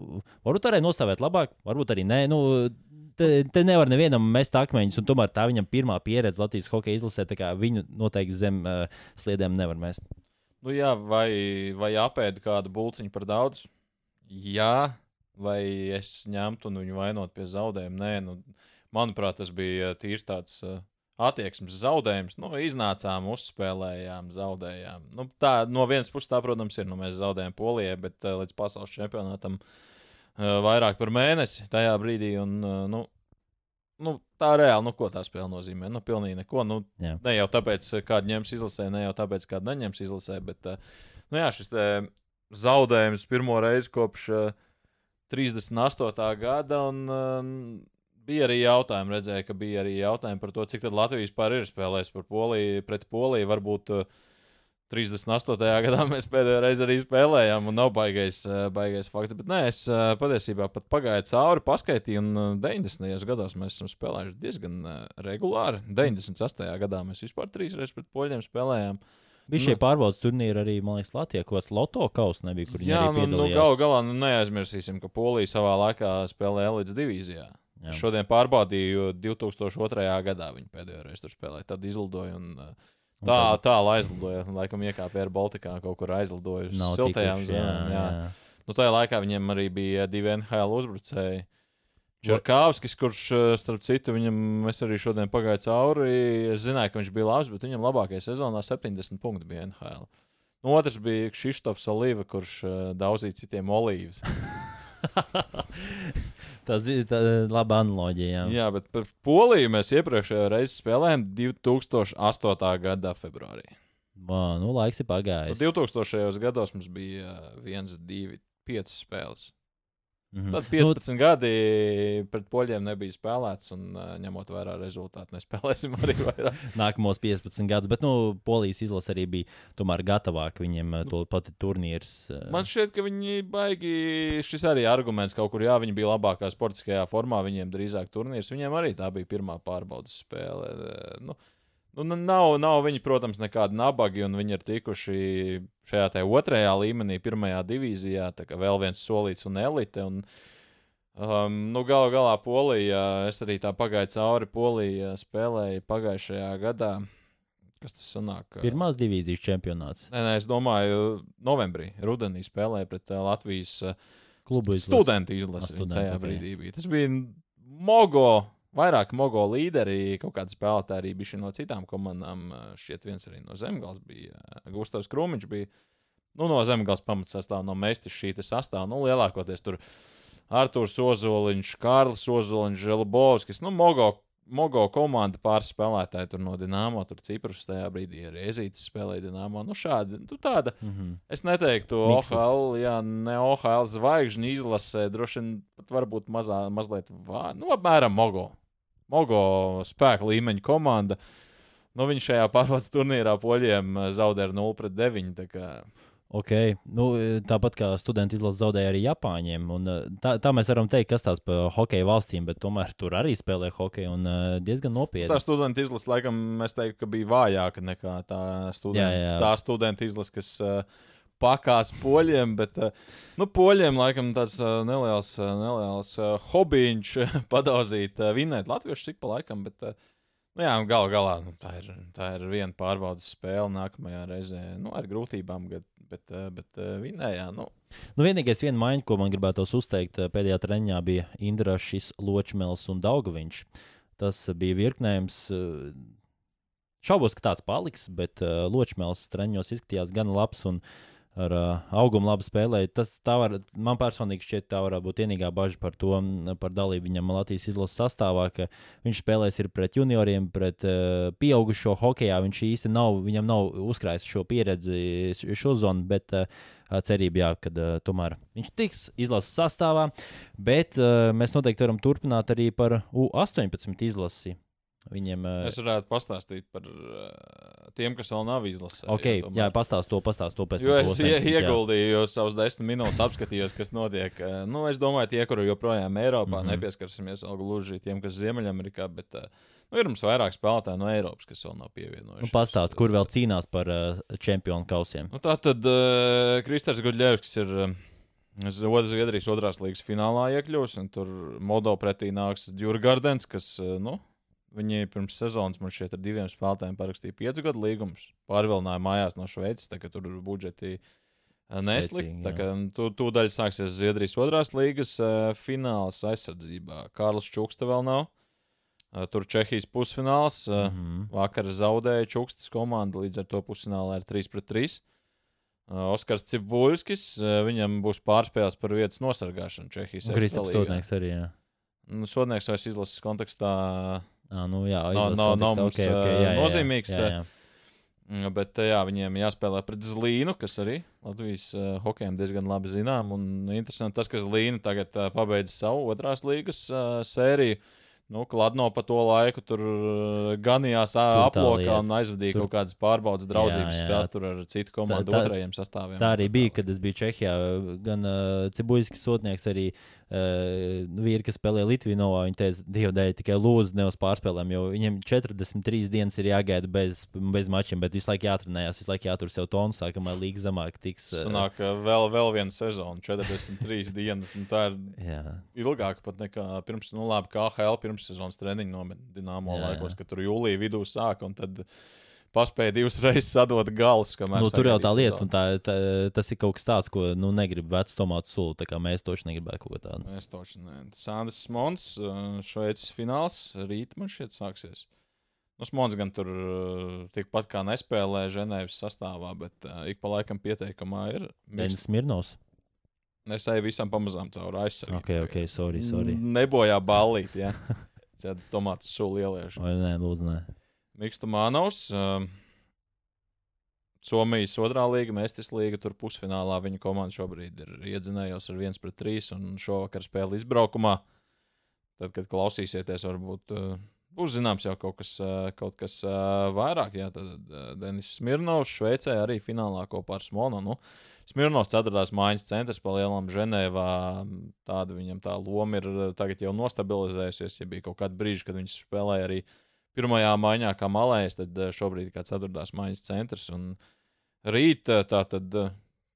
varbūt varēja nostāvēt labāk, varbūt arī nē. Nu, te, te nevar nevienam mest akmeņus, un tomēr tā viņam pirmā pieredze Latvijas hokeja izlasē, tā kā viņu noteikti zem uh, sliedēm nevar mest. Nu jā, vai, vai apēda kādu bulciņu par daudz? Jā, vai es ņemtu un viņu vainot pie zaudējuma? Nē, nu, Manuprāt, tas bija tīrs tāds uh, attieksmes zaudējums. Nu, iznācām, uzspēlējām, zaudējām. Nu, tā, no vienas puses, tā, protams, ir. Nu, mēs zaudējām Polijai, bet uh, līdz pasaules čempionātam vairāk par mēnesi tajā brīdī. Un, nu, nu, tā reāli, nu, ko tā spēle nozīmē? Nu, pilnīgi neko. Nu, jā. ne jau tāpēc, kāda ņems izlasē, ne jau tāpēc, kāda neņems izlasē, bet nu, jā, šis zaudējums pirmo reizi kopš uh, 38. gada. Un, bija arī jautājumi, redzēju, ka bija arī jautājumi par to, cik Latvijas vispār ir spēlējis par Poliju, pret Poliju. Varbūt uh, 38. gadā mēs pēdējo reizi arī spēlējām, un nav baigais, uh, baigais fakts. Bet nē, es uh, patiesībā pat pagāju cauri, paskaitīju, un uh, 90. gados mēs esam spēlējuši diezgan uh, regulāri. 98. gadā mēs vispār trīs reizes pret poļiem spēlējām. Bija šie nu, pārbaudas turnīri arī, man liekas, Latvijā, ko Loto kausa nebija, jā, nu, nu gal galā nu, neaizmirsīsim, ka Polija savā laikā spēlēja Elites divīzijā. Jā. Šodien pārbaudīju, 2002. gadā viņi pēdējo reizi tur spēlēja. Tad izlidoja un uh, tā, tā aizlidoja. Laikam iekāpa ar Baltikā, kaut kur aizlidoja uz siltajām zemēm. Jā, jā. jā. Nu, tajā laikā viņiem arī bija divi NHL uzbrucēji. Čerkāvskis, kurš, starp citu, viņam arī šodien pagāju cauri. Es zināju, ka viņš bija labs, bet viņam labākajā sezonā 70 punkti bija NHL. Nu, otrs bija Kristofs Oliva, kurš daudzīja citiem olīvas. Tas ir laba analoģija. Jā. jā, bet par Poliju mēs iepriekšējā reizē spēlējām 2008. gada februārī. Man, nu, laiks ir pagājis. 2000. gados mums bija 1, 2, 5 spēles. Mm -hmm. Tad 15 nu, gadi pret poļiem nebija spēlēts, un ņemot vērā rezultātu, nespēlēsim arī vairāk. Nākamos 15 gadus, bet nu, polijas izlase arī bija tomēr gatavāka viņiem nu, to pati turnīrs. Man šķiet, ka viņi baigi, šis arī arguments kaut kur, jā, viņi bija labākā sportiskajā formā, viņiem drīzāk turnīrs, viņiem arī tā bija pirmā pārbaudas spēle. Nu, Nu, nav, nav viņi, protams, nekādi nabagi, un viņi ir tikuši šajā otrajā līmenī, pirmajā divīzijā. Tā kā vēl viens solīts un elite. Un, um, nu, Galu galā Polija, es arī tā pagāju cauri Polija spēlēju pagājušajā gadā. Kas tas sanāk? Pirmās divīzijas čempionāts. Nē, nē, es domāju, novembrī, rudenī spēlēju pret uh, Latvijas uh, klubu izlasi. Studentu izlasi. Tajā brīdī bija. Tas bija Mogo vairāk mogo līderi, kaut kādi spēlētāji arī bija no citām komandām. Šķiet, viens arī no Zemgals bija Gustavs Krūmiņš. Bija, nu, no Zemgals pamatsastāvā, no Mēstis šī sastāvā. Nu, lielākoties tur Arthurs Ozoliņš, Kārlis Ozoliņš, Želbovskis. Nu, mogo, mogo komanda pāris spēlētāji tur no Dienāmo, tur Ciprus tajā brīdī arī Ezītis spēlēja Dienāmo. Nu, šādi, nu, tāda, mm -hmm. es neteiktu, OHL, jā, ne OHL zvaigžņu izlasē, droši vien pat varbūt mazā, mazliet, vā, nu, apmēram mogo. Mogo spēka līmeņa komanda. Nu, viņi šajā pārbaudas turnīrā poļiem eh, zaudēja ar 0 pret 9. Okay. Nu, tāpat kā studenti izlase zaudēja arī Japāņiem. Un, eh, tā, tā mēs varam teikt, kas tās par hokeja valstīm, bet tomēr tur arī spēlē hokeju un diezgan nopietni. Tā studenta izlase, laikam, mēs teiktu, ka bija vājāka nekā tā studenta, jā, jā. Tā studenta izlase, kas pakās poļiem, bet uh, nu, poļiem laikam tāds uh, neliels, uh, neliels hobiņš padauzīt, vinēt latviešu cik pa laikam. Bet, Nu, jā, gal galā nu, tā, ir, tā ir viena pārbaudas spēle nākamajā reizē. Nu, ar grūtībām, bet, bet, bet vinējā. Nu. Nu, vienīgais viena maiņa, ko man gribētos uzteikt pēdējā treniņā, bija Indrašs, Ločmēls un Daugaviņš. Tas bija virknējums. Šaubos, ka tāds paliks, bet Ločmēls treniņos izskatījās gan labs. Un, uh, ar uh, augumu labi spēlēja. Tas var, man personīgi šķiet, tā varētu būt vienīgā bažas par to, par dalību viņam Latvijas izlases sastāvā, ka viņš spēlēs pret junioriem, pret uh, pieaugušo hokeja. Viņš īsti nav, viņam nav uzkrājis šo pieredzi šo zonu, bet uh, cerība, jā, ka uh, tomēr viņš tiks izlases sastāvā. Bet uh, mēs noteikti varam turpināt arī par U18 izlasi. Viņiem, uh... Es varētu pastāstīt par uh, tiem, kas vēl nav izlasījuši. Okay, jā, jā pastāst to, pastāst to pēc tam. Es ie, ieguldīju jau savus desmit minūtes, apskatījos, kas notiek. Uh, nu, es domāju, tie, kuri joprojām Eiropā, mm -hmm. nepieskarsimies vēl gluži tiem, kas Ziemeļamerikā. Bet, Nu, ir mums vairāk spēlētāju no Eiropas, kas vēl nav pievienojušies. Nu, pastāst, kur vēl cīnās par čempionu kausiem. Nu, tā tad uh, Kristers Gudļevskis ir uh, Zviedrijas otrās līgas finālā iekļuvis, un tur Moldovā pretī nāks Djurgardens, kas, nu, Viņi pirms sezonas man šeit ar diviem spēlētājiem parakstīja piecu gadu līgumus. Pārvilināja mājās no Šveices, tā kā tur budžeti neslikti. Tā kā tu, tūdaļ sāksies Zviedrijas otrās līgas fināls aizsardzībā. Kārlis Čuksta vēl nav. Tur Čehijas pusfināls. Mm -hmm. Vakar zaudēja Čukstas komanda, līdz ar to pusfinālā ir 3 pret 3. Oskars Cibuļskis, viņam būs pārspēles par vietas nosargāšanu Čehijas. Kristaps Sodnieks arī, jā. Nu, Sodnieks vairs izlases kontekstā À, nu, jā, nav, nav, nav mums okay, okay, jā, jā, nozīmīgs. Jā, jā. Bet jā, viņiem jāspēlē pret Zlīnu, kas arī Latvijas uh, hokejam diezgan labi zinām. Un interesanti tas, ka Zlīna tagad uh, pabeidza savu otrās līgas uh, sēriju. Nu, Kladno pa to laiku tur ganījās aplokā un aizvadīja tur... kaut kādas pārbaudas draudzības spēles tur ar citu komandu tā, tā, otrajiem sastāviem. Tā arī bija, kad es biju Čehijā. Gan uh, Cibuļskis sotnieks, arī uh, vīri, kas spēlēja Litvinovā, viņi teica, Dievu dēļ tikai lūdzu ne uz pārspēlēm, jo viņiem 43 dienas ir jāgaida bez, bez mačiem, bet visu laiku jātrenējās, visu laiku jātur sev tonu, sākamā līga zemāk tiks. Uh... Sanāk, vēl, vēl viena sezona, 43 dienas. Nu, tā ir jā. ilgāka pat nekā pirms, nu labi, KHL pirms pirmssezonas treniņu nometni Dienāmo laikos, kad tur jūlijā vidū sāka un tad paspēja divas reizes sadot galus. Nu, tur jau tā lieta, un tā, tā, tas ir kaut kas tāds, ko nu, negrib vecs tomātu sulu. Tā kā mēs toši negribētu kaut ko tādu. Mēs toši ne. Sandrs Mons, Šveices fināls, rīt man šķiet sāksies. Nu, Smons gan tur tikpat kā nespēlē Ženēvas sastāvā, bet uh, ik pa laikam pieteikumā ir. Denis Mirnovs. Es eju visam pamazām cauri aizsardzības. Ok, ok, sorry. sorry. Nebojā ballīt, ja. Tomāts sulu ieliešu. Vai nē, lūdzu, nē. Mikls Manovs. Uh, Somijas otrā līga, Mēstis līga, tur pusfinālā viņa komanda šobrīd ir iedzinējusi ar 1 pret 3 un šovakar spēle izbraukumā. Tad, kad klausīsieties, varbūt uh, būs zināms jau kaut kas, uh, kaut kas uh, vairāk. Jā, tad Denis Smirnovs Šveicē arī finālā kopā ar Smonu. Nu, Smirnovs ceturtās mājas centrs pa lielam Ženēvā. Tāda viņam tā loma ir tagad jau nostabilizējusies. Ja bija kaut kādi brīži, kad viņš spēlēja arī uh, pirmajā maiņā, kā malējs, tad eh, šobrīd ir kāds ceturtās maiņas centrs. Un rīt, eh, tā tad eh,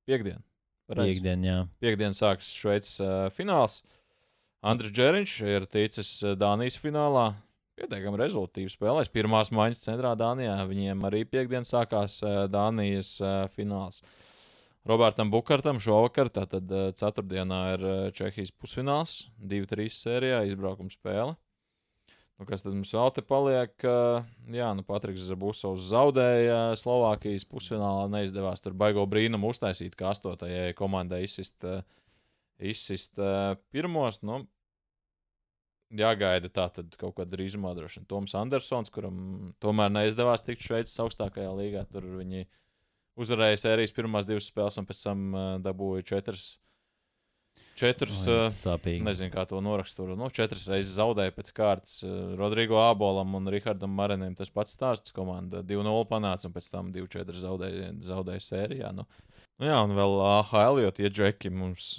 piekdien. Piekdien, jā. Piekdien sāks Šveices uh, fināls. Andris Džeriņš ir ticis Dānijas finālā. Pietiekami rezultātīvi spēlēs. Pirmās maiņas centrā Dānijā. Viņiem arī piekdien sākās uh, Dānijas uh, fināls. Robertam Bukartam šovakar, tātad ceturtdienā ir Čehijas pusfināls, 2-3 sērijā izbraukuma spēle. Nu, kas tad mums vēl te paliek? Jā, nu, Patriks Zabusovs zaudēja Slovākijas pusfinālā. Neizdevās tur baigo brīnumu uztaisīt, kā astotajai komandai izsist, izsist pirmos. Nu, jāgaida tā tad kaut kāda drīzumā droši vien Toms Andersons, kuram tomēr neizdevās tikt Šveices augstākajā līgā. Tur viņi uzvarēja sērijas pirmās divas spēles un pēc tam dabūja četras Četrus, Oi, sāpīgi. nezinu, kā to noraksturo. Nu, četras reizes zaudēja pēc kārtas Rodrigo Abolam un Rihardam Marenim. Tas pats stāsts. Komanda 2-0 panāca un pēc tam 2-4 zaudēja, zaudēja sērijā. Nu, nu jā, un vēl AHL, jo tie džeki mums,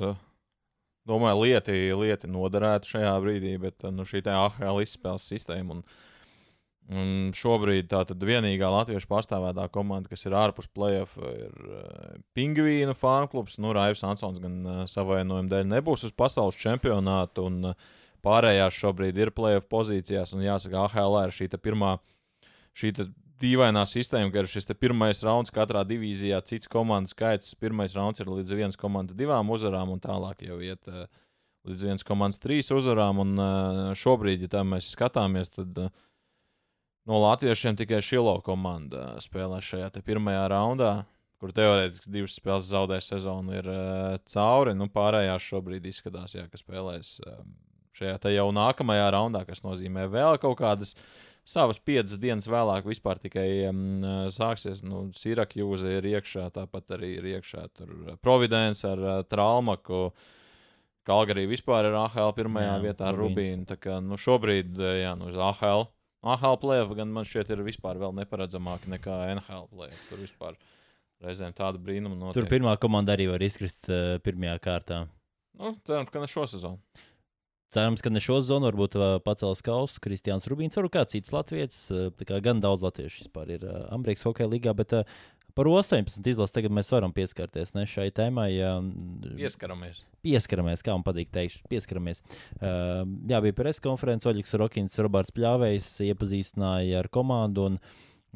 domāju, lieti, lieti noderētu šajā brīdī, bet nu, šī AHL izspēles sistēma. Un, Un šobrīd tā tad vienīgā latviešu pārstāvētā komanda, kas ir ārpus playoff, ir uh, Pingvīna fanklubs. Nu, Raivs Ansons gan uh, savainojuma dēļ nebūs uz pasaules čempionātu, un uh, pārējās šobrīd ir playoff pozīcijās. Un jāsaka, AHL ir šī pirmā, šī dīvainā sistēma, ka ir šis pirmais rauns katrā divīzijā, cits komandas skaits. Pirmais rauns ir līdz vienas komandas divām uzvarām, un tālāk jau iet uh, līdz vienas komandas trīs uzvarām. Un šobrīd, ja tā mēs skatāmies, tad. Uh, no latviešiem tikai Šilo komanda spēlē šajā pirmajā raundā, kur teorētiski divas spēles zaudē sezonu, ir uh, cauri. Nu, pārējās šobrīd izskatās, jā, ka spēlēs uh, šajā jau nākamajā raundā, kas nozīmē vēl kaut kādas. Savas piecas dienas vēlāk vispār tikai um, sāksies. Nu, Sirakjūze ir iekšā, tāpat arī ir iekšā Providence ar uh, Traumaku. Kalgarī vispār ir AHL pirmajā jā, vietā ar Rubīnu. Tā kā nu, šobrīd, jā, nu, uz AHL AHL plēve gan man šķiet ir vispār vēl neparedzamāka nekā NHL plēve. Tur vispār reizēm tāda brīnuma notiek. Tur pirmā komanda arī var izkrist uh, pirmajā kārtā. Nu, cerams, ka ne šo sezonu. Cerams, ka ne šo zonu varbūt uh, pacels kausu Kristians Rubīns, varbūt kāds cits latviečs. Uh, gan daudz latviešu vispār ir Amerikas Hokeja līgā, bet uh, Par 18 izlasi tagad mēs varam pieskarties ne, šai tēmai. Ja, pieskaramies. Pieskaramies, kā man patīk teikt, pieskaramies. Uh, jā, bija preses konferences, Oļegs Rokins, Roberts Pļāvējs iepazīstināja ar komandu. Un,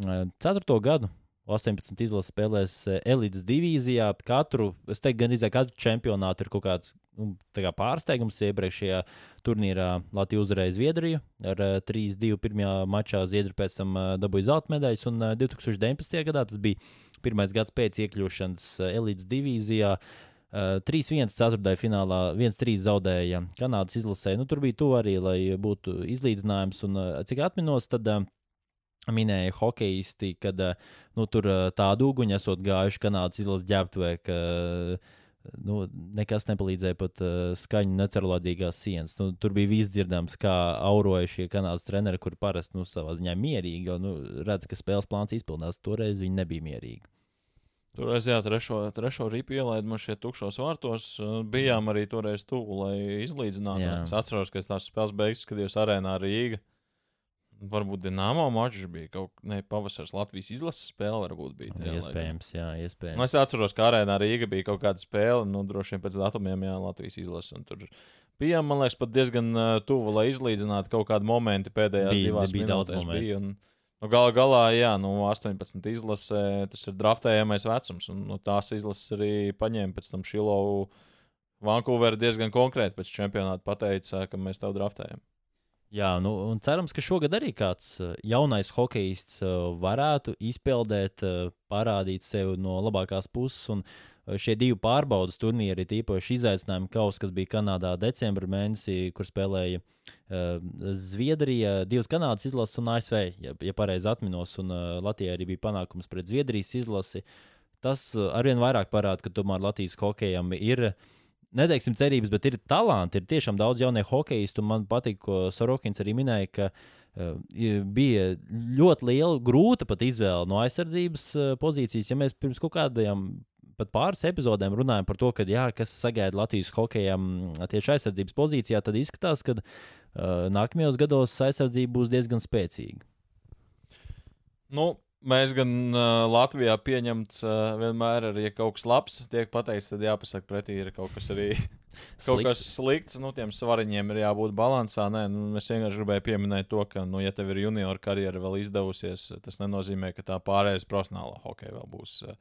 uh, ceturto gadu 18 izlases spēlēs eh, elites divīzijā. Katru, es teiktu, gan izdeja katru čempionātu ir kaut kāds nu, pārsteigums. Iepriekšējā turnīrā Latvija uzvarēja Zviedriju ar uh, 3-2 pirmajā mačā. Zviedri pēc tam uh, dabūja zelta medaļas. Un uh, 2019. gadā tas bija pirmais gads pēc iekļūšanas elites divīzijā. Uh, 3-1 ceturtajā finālā, 1-3 zaudēja Kanādas izlasē. Nu, tur bija tuvu arī, lai būtu izlīdzinājums. Un, cik atminos, tad uh, minēja hokeisti, kad nu, tur tādu uguņu esot gājuši Kanādas izlases ģērbtuvē, ka nu, nekas nepalīdzēja pat uh, skaņu necerlatīgās sienas. Nu, tur bija viss dzirdams, kā auroja šie kanādas treneri, kuri parasti nu, savā ziņā mierīgi, jo nu, redz, ka spēles plāns izpildās. Toreiz viņi nebija mierīgi. Toreiz, jā, trešo, trešo ripu ielaida man šeit tukšos vārtos. Bijām arī toreiz tuvu, lai izlīdzinātu. Es atceros, ka es tās spēles beigas skatījos arēnā Rīgā varbūt Dienāmo mačs bija kaut kāda pavasaris Latvijas izlases spēle. Varbūt bija tā, iespējams, jā, iespējams. Nu, es atceros, ka arēnā Rīga bija kaut kāda spēle, nu, droši vien pēc datumiem, jā, Latvijas izlases. Tur bijām, man liekas, pat diezgan tuvu, lai izlīdzinātu kaut kādu momentu pēdējās bija, divās bija minūtēs. Bija, un, Nu, Galu galā, jā, nu, 18 izlasē, tas ir draftējamais vecums. Un no tās izlases arī paņēma pēc tam Šilovu. Vankūverā diezgan konkrēti pēc čempionāta pateica, ka mēs tev draftējam. Jā, nu, un cerams, ka šogad arī kāds eh, jaunais hokejists eh, varētu izpildīt, eh, parādīt sevi no labākās puses. Un šie divi pārbaudas turnīri, tīpaši izaicinājumi kaus, kas bija Kanādā decembrī kur spēlēja Zviedrija, divas Kanādas izlases un ASV, ja, ja pareizi atminos, un Latvijai arī bija panākums pret Zviedrijas izlasi. Tas arvien vairāk parāda, ka tomēr Latvijas hokejam ir ielikās neteiksim cerības, bet ir talanti. Ir tiešām daudz jaunie hokeistu. Man patīk, ko Sorokins arī minēja, ka uh, bija ļoti liela, grūta pat izvēle no aizsardzības uh, pozīcijas. Ja mēs pirms kaut kādiem pat pāris epizodēm runājam par to, ka, jā, kas sagaida Latvijas hokejam tieši aizsardzības pozīcijā, tad izskatās, ka uh, nākamajos gados aizsardzība būs diezgan spēcīga. Nu, Mēs gan uh, Latvijā pieņemts uh, vienmēr, arī, ja kaut kas labs tiek pateikts, tad jāpasaka pretī ir kaut kas arī. Kaut Slikt. kas slikts, nu, tiem svariņiem ir jābūt līdzsvarā. Nē, nu, es vienkārši gribēju pieminēt to, ka, nu, ja tev ir junior karjera vēl izdevusies, tas nenozīmē, ka tā pārējais profesionālā hokeja vēl būs uh,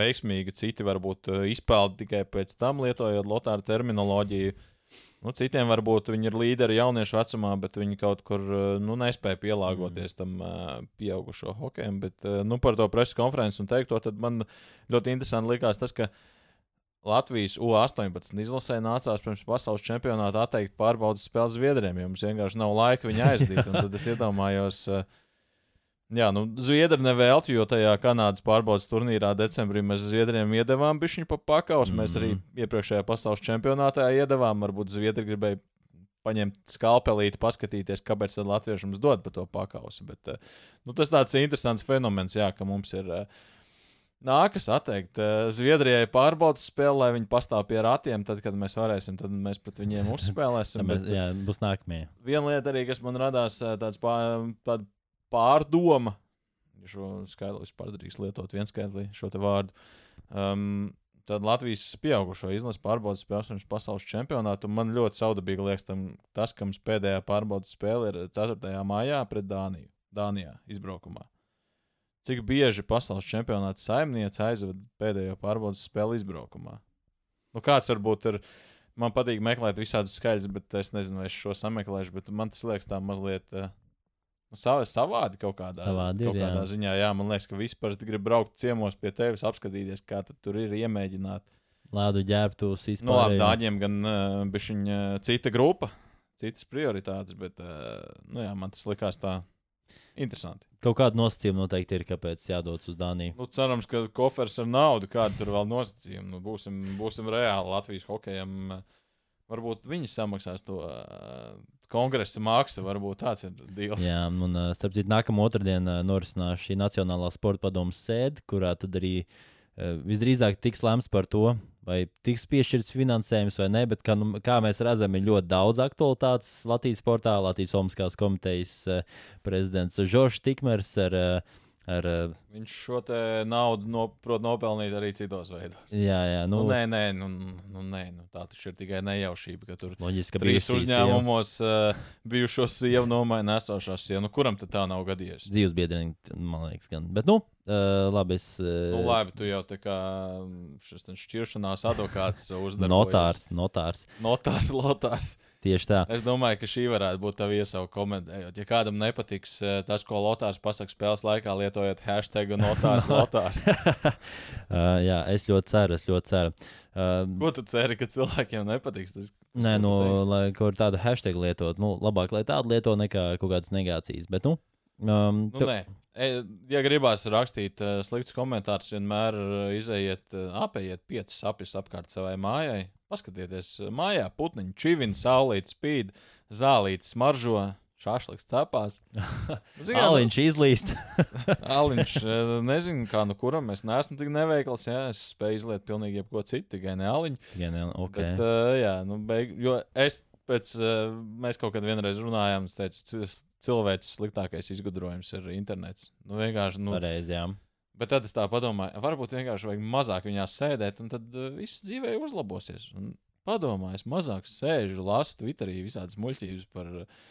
veiksmīga. Citi varbūt uh, izpeldi tikai pēc tam, lietojot lotāru terminoloģiju. Uh, Nu, citiem varbūt viņi ir līderi jauniešu vecumā, bet viņi kaut kur eh, nu, nespēja pielāgoties mm. tam uh, pieaugušo hokejam. Bet, uh, nu, par to preses konferenci un teikto, tad man ļoti interesanti likās tas, ka Latvijas U-18 izlasē nācās pirms pasaules čempionāta atteikt pārbaudas spēles Zviedriem, jo mums vienkārši nav laika viņu aizdīt. Tad es iedomājos. Uh, Jā, nu, Zviedri nevēlti, jo tajā Kanādas pārbaudas turnīrā decembrī mēs Zviedriem iedavām bišķiņu pa pakaus. Mm. Mēs arī mhm. iepriekšējā pasaules čempionātā iedavām. Varbūt Zviedri gribēja paņemt skalpelīti, paskatīties, kāpēc Latvieši mums dod par to pakausu. Bet, eh, nu, tas tāds interesants fenomens, jā, ka mums ir. Eh, nākas atteikt eh, Zviedrijai pārbaudas spēli, lai viņi pastāv pie ratiem. Tad, kad mēs varēsim, tad mēs pret viņiem uzspēlēsim. mēs, jā, būs nākamie. Viena lieta arī, kas man radās, tāds pār, pārdoma, šo skaitli vispār drīkst lietot, viens skaitli šo te vārdu. Um, tad Latvijas pieaugušo izlases pārbaudas spēles pirms pasaules čempionāta. Man ļoti saudabīgi liekas tam, tas, ka mums pēdējā pārbaudas spēle ir 4. maijā pret Dāniju, Dānijā izbraukumā. Cik bieži pasaules čempionāta saimniece aizved pēdējo pārbaudas spēli izbraukumā? Nu, kāds varbūt ir. Man patīk meklēt visādus skaļus, bet es nezinu, vai es šo sameklēšu. Man tas liekas tā mazliet uh, Nu, Sav, savādi kaut kādā, savādi kaut ir, kādā jā. ziņā. Jā, man liekas, ka vispār grib braukt ciemos pie tevis, apskatīties, kā tur ir, iemēģināt. Lādu ģērbtos. Nu, labi, dāņiem gan uh, bišķiņa uh, cita grupa, citas prioritātes, bet uh, nu, jā, man tas likās tā interesanti. Kaut kāda nosacījuma noteikti ir, kāpēc jādodas uz Dāniju. Nu, cerams, ka kofers ar naudu, kāda tur vēl nosacījuma. Nu, būsim, būsim reāli Latvijas hokejam. Varbūt viņi samaksās to. Uh, kongresa māksla, varbūt tāds ir deals. Jā, un starp citu, nākamā otrdienā norisinās šī Nacionālā sporta padomus sēde, kurā tad arī visdrīzāk tiks lemts par to, vai tiks piešķirts finansējums vai nē, bet kā, nu, kā mēs redzam, ir ļoti daudz aktualitātes Latvijas sportā. Latvijas Olimpiskās komitejas prezidents Žoržs Tikmers ar uh, Ar, uh, Viņš šo naudu no, prot nopelnīt arī citos veidos. Jā, jā. Nu, nu, nē, nē, nu, nu, nē nu, tā taču ir tikai nejaušība, ka tur loģiski, ka trīs uzņēmumos uh, bijušos sievu nomaina esošās sievas. Nu, kuram tad tā nav gadījies? Dzīves biedriem, man liekas, gan. Bet, nu, Uh, labi, es. Uh, nu, labi, tu jau tā kā šis šķiršanās advokāts uzdevis. notārs, notārs. Notārs, lotārs. Tieši tā. Es domāju, ka šī varētu būt tā iesauka komentējot. Ja kādam nepatiks eh, tas, ko Lotārs pasakā spēles laikā, lietojot hashtag Notārs, Lotārs. uh, jā, es ļoti ceru, es ļoti ceru. Uh, ko tu ceri, ka cilvēkiem nepatiks? Tas, tas, nē, nu, lai kaut kādu hashtag lietot, nu, labāk, lai tādu lieto nekā kaut kādas negācijas. Bet, nu, um, nu, tu... nē. E, ja gribās rakstīt uh, sliktus komentārus, vienmēr uh, izejiet, uh, apējiet piecas apis apkārt savai mājai. Paskatieties, mājā putniņš, čivina, saulīt, spīd, zālītis, smaržo, šāšliks cepās. Aliņš izlīst. Aliņš, nezinu, kā nu kuram, es neesmu tik neveikls, jā, es spēju izliet pilnīgi jebko citu, tikai ne aliņu. Ja ne, okay. Bet, uh, jā, nu, beig, jo es pēc, uh, mēs kaut kad vienreiz runājām, es teicu, cilvēks sliktākais izgudrojums ir internets. Nu, vienkārši. Nu, Pareiz, jā. Bet tad es tā domāju, varbūt vienkārši vajag mazāk viņā sēdēt, un tad uh, viss dzīvē uzlabosies. Un padomāju, es mazāk sēžu, lasu Twitterī visādas muļķības par uh,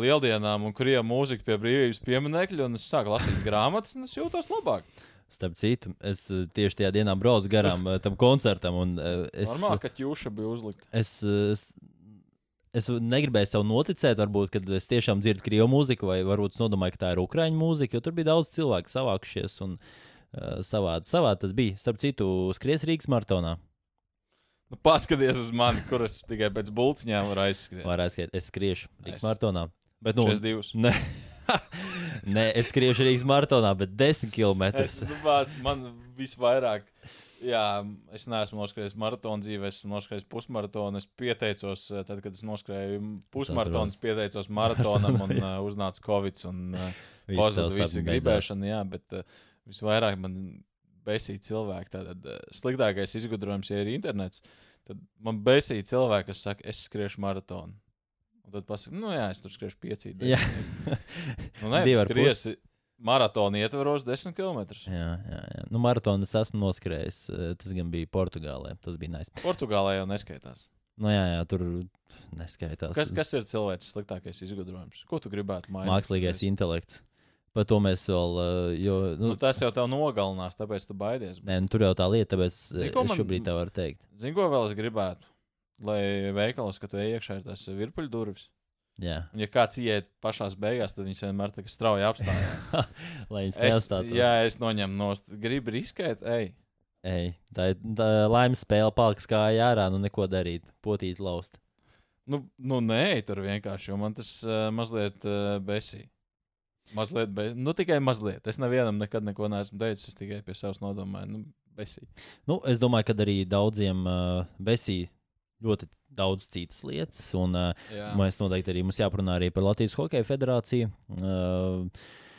lieldienām un krievu mūziku pie brīvības pieminiekļa, un es sāku lasīt grāmatas, un es jūtos labāk. Starp citu, es eh, tieši tajā dienā braucu garām eh, tam koncertam. Un, eh, es, Normāli, ka jūša bija uzlikta. Es, es, es negribēju sev noticēt, varbūt, kad es tiešām dzirdu krievu mūziku, vai varbūt es nodomāju, ka tā ir ukraiņu mūzika, jo tur bija daudz cilvēku savākušies. Un, uh, savādi, savādi tas bija. Starp citu, skries Rīgas maratonā. Nu, paskaties uz mani, kur es tikai pēc bulciņām varu aizskriet. Var aizskriet, es skriešu Rīgas Es- maratonā. Bet, nu, 62. ne, Nē, es skriešu Rīgas maratonā, bet 10 km. Es, nu, man visvairāk, jā, es neesmu noskrējis maratonu dzīvē, es esmu noskrējis pusmaratonu. Es pieteicos, eh, tad, kad es noskrēju pusmaratonu, pieteicos maratonam un uh, uznāca Covid un uh, pazuda visa gribēšana. Jā, bet uh, visvairāk man besīja cilvēki. Tātad uh, sliktākais izgudrojums, ja ir internets, tad man besīja cilvēki, kas saka, es skriešu maratonu. Un tad pasakā, nu jā, es tur skriešu piecīt. Jā. Nu, nē, Divi maratonu ietvaros 10 km. Jā, jā, jā. Nu, maratonu es esmu noskrējis. eh, Tas gan bija Portugālē. Tas bija nice. Portugālē jau neskaitās. Nu, jā, jā, tur neskaitās. Kas, kas ir cilvēks sliktākais izgudrojums? Ko tu gribētu mainīt? Mākslīgais intelekts. Par to mēs vēl. eh, Jo, Nu, nu, tas jau tev nogalinās, tāpēc tu baidies. nē, nu, tur jau tā lieta, tāpēc Zini, es ko man- šobrīd tā varu teikt. Zini, ko vēl es gribētu? Lai veikalos, ka tu ej iekšā ir tas virpuļu durvis. Jā, Un, ja kāds iet pašās beigās, tad viņš vienmēr tā kā strauji apstājās. lai viņš es, neatstātos. jā, es noņemu nost. Gribu riskēt, ej. Ej, tā ir laimes spēle, paliks kā ārā, nu neko darīt, potīt laust. Nu, nu nē, tur vienkārši, jo man tas uh, mazliet uh, besī. Mazliet, be... nu tikai mazliet. Es nevienam nekad neko neesmu teicis, es tikai pie savas nodomāju. Nu, besī. Nu, es domāju, ka arī daudziem uh, besī ļoti daudz citas lietas. Un, uh, Jā. mēs noteikti arī mums jāparunā arī par Latvijas Hokeja federāciju. Uh,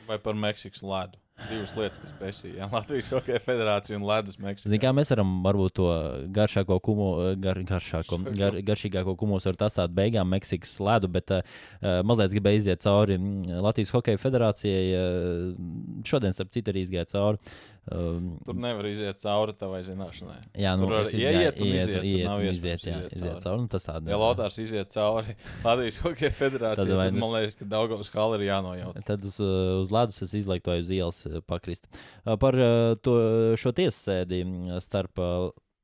Vai par Meksikas ledu. Divas lietas, kas besīja. Latvijas Hokeja federācija un ledus Meksikā. Kā mēs varam varbūt to garšāko, kumu, gar, garšāko, gar, garšīgāko kumus var atstāt beigām Meksikas ledu, bet uh, mazliet gribēju iziet cauri mm, Latvijas Hokeja federācijai. Uh, šodien, starp citu, arī izgāja cauri. Um, Tur nevar iziet cauri tavai zināšanai. jā, nu, tur var ieiet un iziet, tur iet nav iespējams iziet, jā, iziet cauri. cauri. nu, Tas tāds Ja Lotārs iziet cauri Latvijas Hokeja federācijai, Tad tad, man liekas, ka Daugavas hala ir jānojauc. Tad uz, uh, uz ledus es izlaiku to uz ielas uh, pakrist. Uh, Par to, šo tiesasēdi mm, starp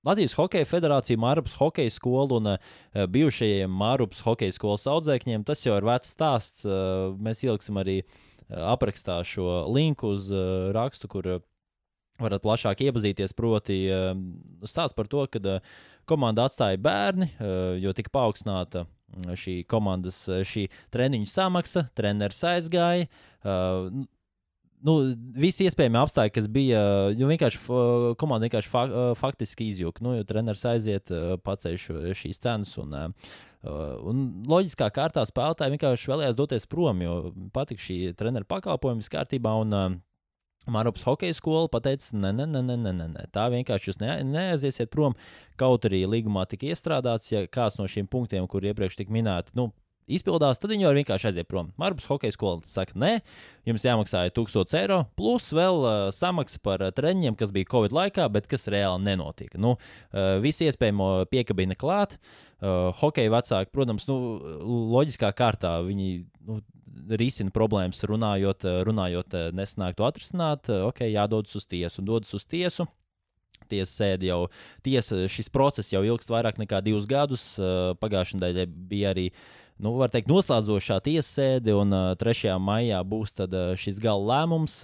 Latvijas Hokeja federāciju, Mārupas Hokeja skolu un uh, bijušajiem Mārupas Hokeja skolas audzēkņiem. Tas jau ir vecs stāsts. Uh, Mēs ieliksim arī aprakstā šo linku uz uh, rakstu, kur varat plašāk iepazīties. Proti, uh, stāsts par to, ka uh, komanda atstāja bērni, uh, jo tika paaugstināta šī komandas, šī treniņu samaksa, treneris aizgāja. Nu, visi iespējami apstākļi, kas bija, jo vienkārši komanda vienkārši fa faktiski izjūta. Nu, jo treneris aiziet, paceļ šīs cenas. Un, un loģiskā kārtā spēlētāji vienkārši vēlējās doties prom, jo patika šī treneru pakalpojuma kārtībā. Un, Mārupas hokeja skola pateica, nē, nē, nē, nē, nē, nē. tā vienkārši jūs ne, neaiziesiet prom. Kaut arī līgumā tika iestrādāts, ja kāds no šiem punktiem, kur iepriekš tika minēti, nu, izpildās, tad viņi jau vienkārši aiziet prom. Mārupas hokeja skola saka, nē, jums jāmaksā 1000 eiro, plus vēl uh, samaksa par uh, treniņiem, kas bija Covid laikā, bet kas reāli nenotika. Nu, uh, visi iespējamo piekabina klāt. Uh, hokeja vecāki, protams, nu, loģiskā kārtā viņi nu, risina problēmas, runājot, uh, runājot uh, nesanāk to atrisināt. Uh, ok, jādodas uz tiesu un dodas uz tiesu. Tiesa sēdi jau, tiesa, šis process jau ilgst vairāk nekā divus gadus. Pagājušajā nedēļā bija arī nu, var teikt, noslēdzošā tiesasēde, un uh, 3. maijā būs tad, šis gala lēmums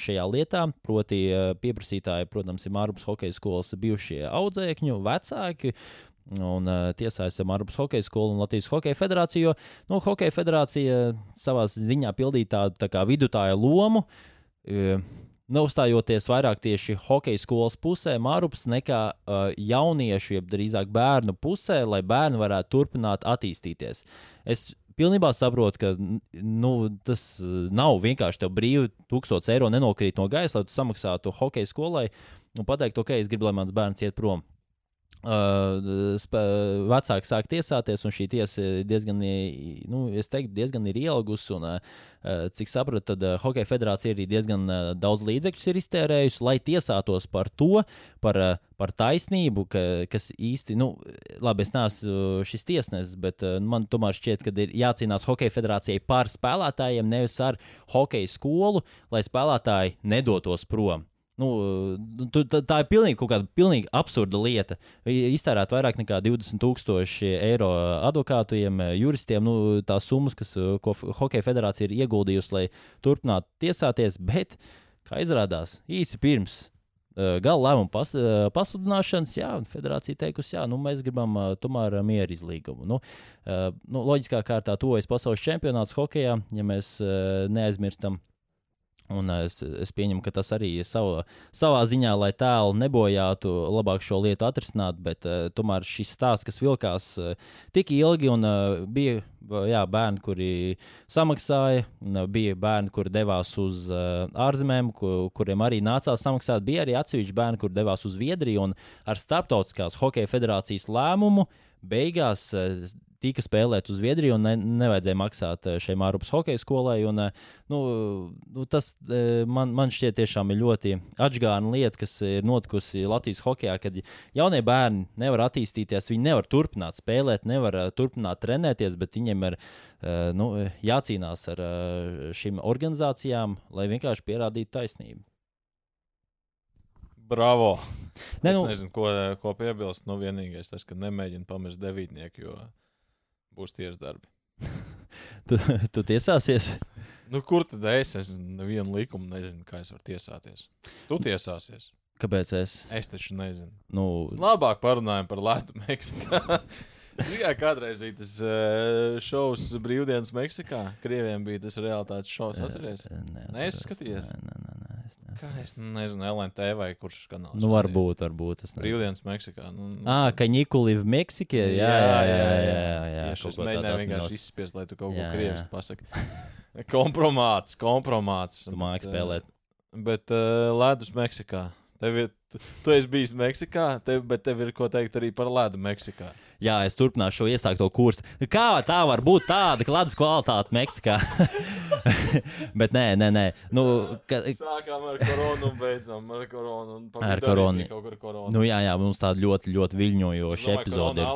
šajā lietā. Proti, pieprasītāji, protams, ir Mārcis Hokeja skolas bijušie audzēkņu, vecāki. Un uh, tiesājas Mārcis Hokeja skolu un Latvijas Hokeja federāciju. Nu, Hokeja federācija savā ziņā pildīja tādu tā vidutāju lomu. Uh, Neuzstājoties vairāk tieši hokeja skolas pusē, Mārups, nekā uh, jauniešu, jeb drīzāk bērnu pusē, lai bērni varētu turpināt attīstīties. Es pilnībā saprotu, ka nu, tas nav vienkārši tev brīvi 1000 eiro nenokrīt no gaisa, lai tu samaksātu hokeja skolai un pateikt, ok, es gribu, lai mans bērns iet prom. Uh, vecāki sāk tiesāties, un šī tiesa diezgan, nu, teiktu, diezgan ir ielgusi. Un, uh, cik saprotu, tad uh, Hokeja federācija arī diezgan uh, daudz līdzekļus ir iztērējusi, lai tiesātos par to, par, uh, par taisnību, ka, kas īsti, nu, labi, es neesmu šis tiesnesis, bet uh, man tomēr šķiet, ka ir jācīnās Hokeja federācijai par spēlētājiem, nevis ar hokeja skolu, lai spēlētāji nedotos prom. Nu, tu, tā, tā ir pilnīgi kaut kāda pilnīgi absurda lieta. Iztērēt vairāk nekā 20,000 eiro advokātiem, juristiem, nu, tās summas, kas, ko Hokeja federācija ir ieguldījusi, lai turpinātu tiesāties, bet, kā izrādās, īsi pirms gala lēmuma pas, pasludināšanas, jā, federācija teikusi, jā, nu, mēs gribam uh, tomēr mieru izlīgumu. Nu, uh, nu, loģiskā kārtā tuvojas pasaules čempionāts hokeja, ja mēs uh, neaizmirstam Un es, es pieņemu, ka tas arī sava, savā ziņā, lai tēlu nebojātu, labāk šo lietu atrisināt. Bet uh, tomēr šis stāsts, kas vilkās uh, tik ilgi, un uh, bija jā, bērni, kuri samaksāja, un uh, bija bērni, kuri devās uz uh, ārzemēm, ku, kuriem arī nācās samaksāt. Bija arī atsevišķi bērni, kuri devās uz Zviedriju, un ar Startautiskās hokeja federācijas lēmumu beigās. Uh, tika spēlēt uz Zviedriju un ne, nevajadzēja maksāt eh, šai Mārupas hokeja skolai. Un, eh, nu, nu, tas eh, man, man šķiet tiešām ir ļoti atgādna lieta, kas ir notikusi Latvijas hokeja, kad jaunie bērni nevar attīstīties, viņi nevar turpināt spēlēt, nevar turpināt trenēties, bet viņiem ir nu, jācīnās ar šīm organizācijām, lai vienkārši pierādītu taisnību. Bravo! Ne, nu, es nezinu, ko, ko piebilst. Nu, vienīgais tas, ka nemēģina pamest devītnieku, jo būs tiesdarbi. tu, tu tiesāsies? Nu, kur tad es? Es nevienu likumu nezinu, kā es varu tiesāties. Tu tiesāsies. Kāpēc es? Es taču nezinu. Nu... Labāk parunājam par Latviju, Meksikā. Jā, kādreiz bija tas uh, šovs Brīvdienas Meksikā. Krieviem bija tas realitātes šovs. Atceries? Nē, nē, es skatījos. Nē, nē, nē. Kā es nezinu, LNT vai kurš kanāls. Nu, varbūt, varbūt. Brīvdienas Meksikā. Nu, nu. Ah, ka Nikuli v Meksikē. Jā, jā, jā. jā, jā, jā, jā. Es mēģināju vienkārši izspiest, lai tu kaut ko krieviski pasaki. kompromāts, kompromāts. Tu māki spēlēt. Bet uh, ledus Meksikā. Tev ir, tu, tu esi bijis Meksikā, tev, bet tev ir ko teikt arī par ledu Meksikā. Jā, es turpināšu šo iesākto kursu. Kā tā var būt tāda ledus kvalitāte Meksikā? bet nē, nē, nē. Nu, ka... Sākām ar koronu un beidzām ar koronu. Ar koronu. koronu. Nu, jā, jā, mums tāda ļoti, ļoti viļņojoša epizode.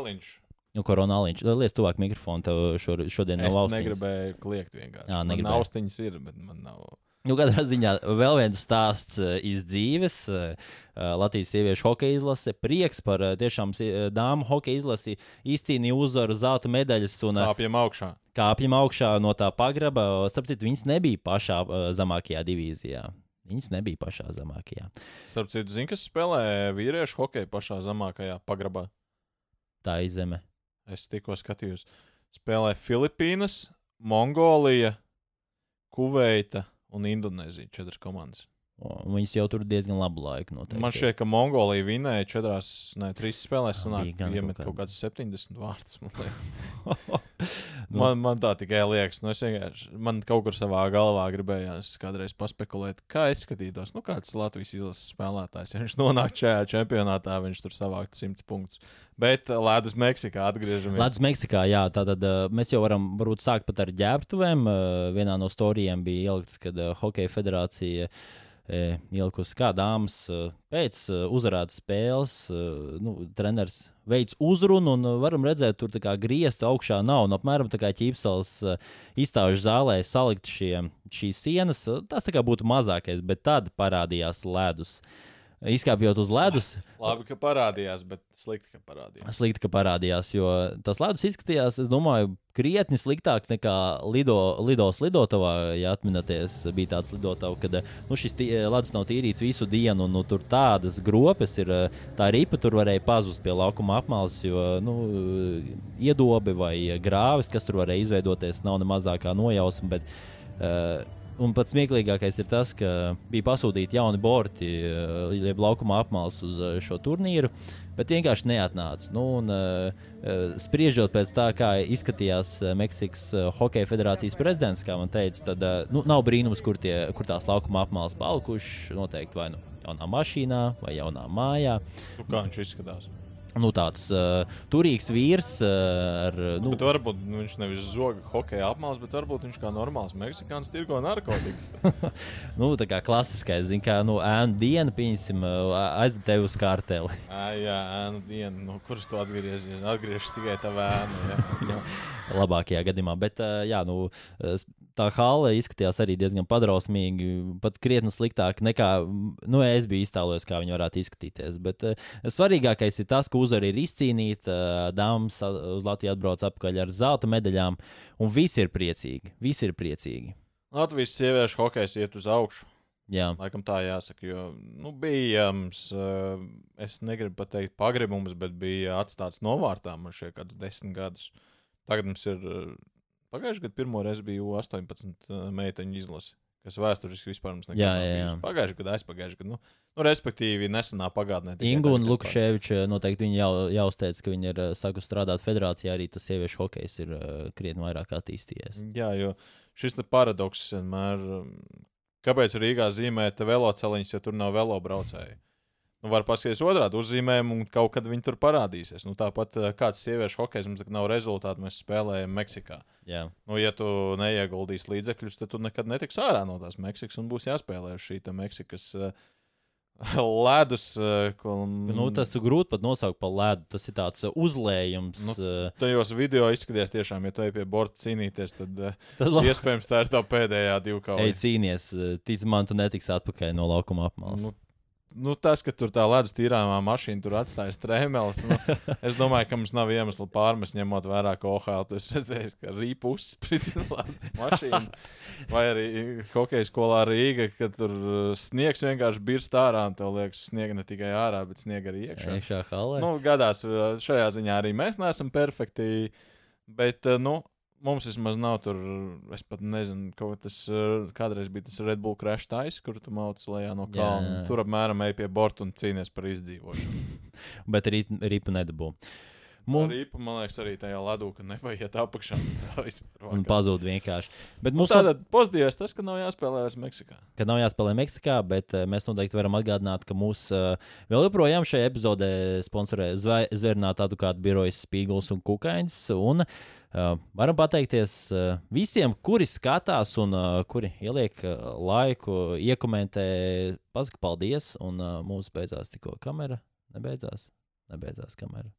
Nu, koronāliņš. Liec tuvāk mikrofonu, tev šodien, nav austiņas. Es negribēju kliegt vienkārši. Jā, negribēju. Man austiņas ir, bet man nav. Nu, katrā ziņā vēl viens stāsts uh, iz dzīves. Uh, Latvijas sieviešu hokeja izlase. Prieks par tiešām dāmu hokeja izlasi. Izcīnīja uzvaru, zelta medaļas. Un, kāpjam augšā. Kāpjam augšā no tā pagraba. Starp citu, viņas nebija pašā zemākajā divīzijā. Viņas nebija pašā zemākajā. Starp citu, zini, kas spēlē vīriešu hokeju pašā zemākajā pagrabā? Tā ir zeme. Es tikko skatījos. Spēlē Filipīnas, Mongolija, Kuveita un Indonēzija četras komandas. Viņas jau tur diezgan labu laiku. Noteikti. Man šķiet, ka Mongolija vinēja četrās, ne trīs spēlēs. Sanāk, iemet kaut kāds 70 vārdus. Man, man, man tā tikai liekas. Nu, man kaut kur savā galvā gribējās kādreiz paspekulēt, kā es skatītos. Nu, kāds Latvijas izlases spēlētājs, ja viņš nonāk šajā čempionātā, viņš tur savākt 100 punktus. Bet uh, Latvijas Meksikā atgriežamies. Latvijas Meksikā, jā, tātad uh, mēs jau varam varbūt sākt pat ar ģērbtuvēm. Uh, vienā no storijiem bija ielikts, kad Hokeja federācija uh, e, ielikusi kā dāmas e, pēc e, uzvarētas spēles. E, nu, treneris veids uzrunu, un varam redzēt, tur griezta augšā nav. Un apmēram tā kā ķīpsels izstāžu zālē salikt šie, šīs sienas. Tas būtu mazākais, bet tad parādījās ledus. Uh, izkāpjot uz ledus. Labi, ka parādījās, bet slikti, ka parādījās. Slikti, ka parādījās, jo tas ledus izskatījās, es domāju, krietni sliktāk nekā lido, lidos lidotavā. Ja atminaties, bija tāds lidotavs, kad nu, šis ledus nav tīrīts visu dienu, un nu, tur tādas gropes ir. Tā ripa tur varēja pazust pie laukuma apmales, jo nu, iedobi vai grāvis, kas tur varēja izveidoties, nav ne mazākā nojausma. Bet, uh, Un pats smieklīgākais ir tas, ka bija pasūtīti jauni borti, eh, jeb laukuma apmals uz eh, šo turnīru, bet vienkārši neatnāca. Nu, un, uh, spriežot pēc tā, kā izskatījās Meksikas Hokeja federācijas prezidents, kā man teica, tad nu, nav brīnums, kur, tie, kur tās laukuma apmals palikuši. Noteikti vai nu jaunā mašīnā vai jaunā mājā. Nu, kā viņš izskatās? Nu, tāds uh, turīgs vīrs. Uh, ar, nu, bet varbūt nu, viņš nevis zoga hokeja apmals, bet varbūt viņš kā normāls meksikāns tirgo narkotikas. nu, tā kā klasiskais, zin, kā nu, ēnu diena, pieņemsim, aizved tevi uz kārteli. à, jā, ēnu diena, nu, kurš to atgriezies? Atgriežas tikai. Jā. jā. Labākajā gadījumā, bet jā, nu, tā hala izskatījās arī diezgan padrausmīgi, pat krietni sliktāk nekā nu, es biju iztēlojies, kā viņi varētu izskatīties. Bet uh, svarīgākais ir tas, ka uzvara ir izcīnīta, uh, dāmas uz Latviju atbrauc atpakaļ ar zelta medaļām, un visi ir priecīgi. Visi ir priecīgi. Latvijas sieviešu hokejs iet uz augšu. Jā. Laikam tā jāsaka, jo nu, bija, uh, es negribu pateikt pagribums, bet bija atstāts novārtā man šie kādus desmit gadus. Tagad mums ir Pagājušajā gadā pirmo reizi bija 18 uh, meiteņu izlase. Kas vēsturiski vispār mums nekad jā. Pagājušajā gadā, aizpagājušajā gadā. Nu, nu, respektīvi, nesenā pagātnē. Ingu un Lukaševiča noteikti viņi jau, jāuzteic, ka viņi ir uh, sākuši strādāt federācijā. Arī tas sieviešu hokejs ir krietni vairāk attīstījies. Jā, jo šis paradoks vienmēr. Um, kāpēc Rīgā zīmēt veloceliņus, ja tur nav velobraucēji? Nu, var paskatīties otrādi uzzīmējumu, un kaut kad viņi tur parādīsies. Nu, tāpat eh, kāds sieviešu hokejs mums nav rezultāti, mēs spēlējam Meksikā. Jā. Nu, ja tu neieguldīsi līdzekļus, tad tu nekad netiks ārā no tās Meksikas un būs jāspēlē šī Meksikas. Uh, ledus. Eh, ko... Nu, tas ir grūti pat nosaukt par ledu. Tas ir tāds uzlējums. Nu, tajos video izskaties, tiešām, ja tu ej pie borta cīnīties, tad, tad la... iespējams tā ir tā pēdējā divkauja. Ej, cīnies, tic man, tu netiksi atpakaļ no laukuma apmales. Nu, nu, tas, ka tur tā ledus tīrāmā mašīna tur atstāja strēmeles. Nu, es domāju, ka mums nav iemesla pārmest, ņemot vērā, ka OHL tur redzējis, ka rīpa uzspridzina ledus mašīnu. Vai arī hokeja skolā Rīga, ka tur uh, sniegs vienkārši birst ārā, un tev liekas, sniega ne tikai ārā, bet sniega arī iekšā. Iekšā halē. Nu, gadās uh, šajā ziņā arī mēs neesam perfekti. Bet, uh, nu, mums vismaz nav tur, es pat nezinu, tas eh, kādreiz bija tas Red Bull Crash Tais, kur tu mauc lejā no kalna. Tur apmēram ej pie borta un cīnies par izdzīvošanu. Bet rīpa nedabū. Mums... Rīpa, man liekas, arī tajā ledū, ka nevajag apakšā. un pazūd vienkārši. Bet nu, mums tātad no... pozitīvs tas, ka nav jāspēlē vairs Meksikā. Ka nav jāspēlē Meksikā, bet uh, mēs noteikti varam atgādināt, ka mūs uh, vēl joprojām šajā epizodē sponsorē zvērnāta advokāta birojas Spīguls un Kukaiņš. Un Uh, varam pateikties uh, visiem, kuri skatās un uh, kuri ieliek uh, laiku, iekomentē. Pasaka, paldies! Un uh, mūsu beidzās tikko kamera. Nebeidzās, nebeidzās kamera.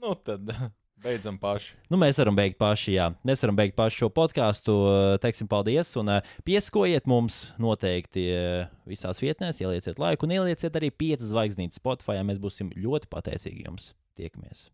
Nu, tad beidzam paši. Nu, mēs varam beigt paši, jā. Mēs varam beigt paši šo podkāstu. Teiksim, paldies. Un uh, pieskojiet mums noteikti uh, visās vietnēs, ielieciet laiku un ielieciet arī piecas zvaigznītes Spotify. Mēs būsim ļoti pateicīgi jums. Tiekamies!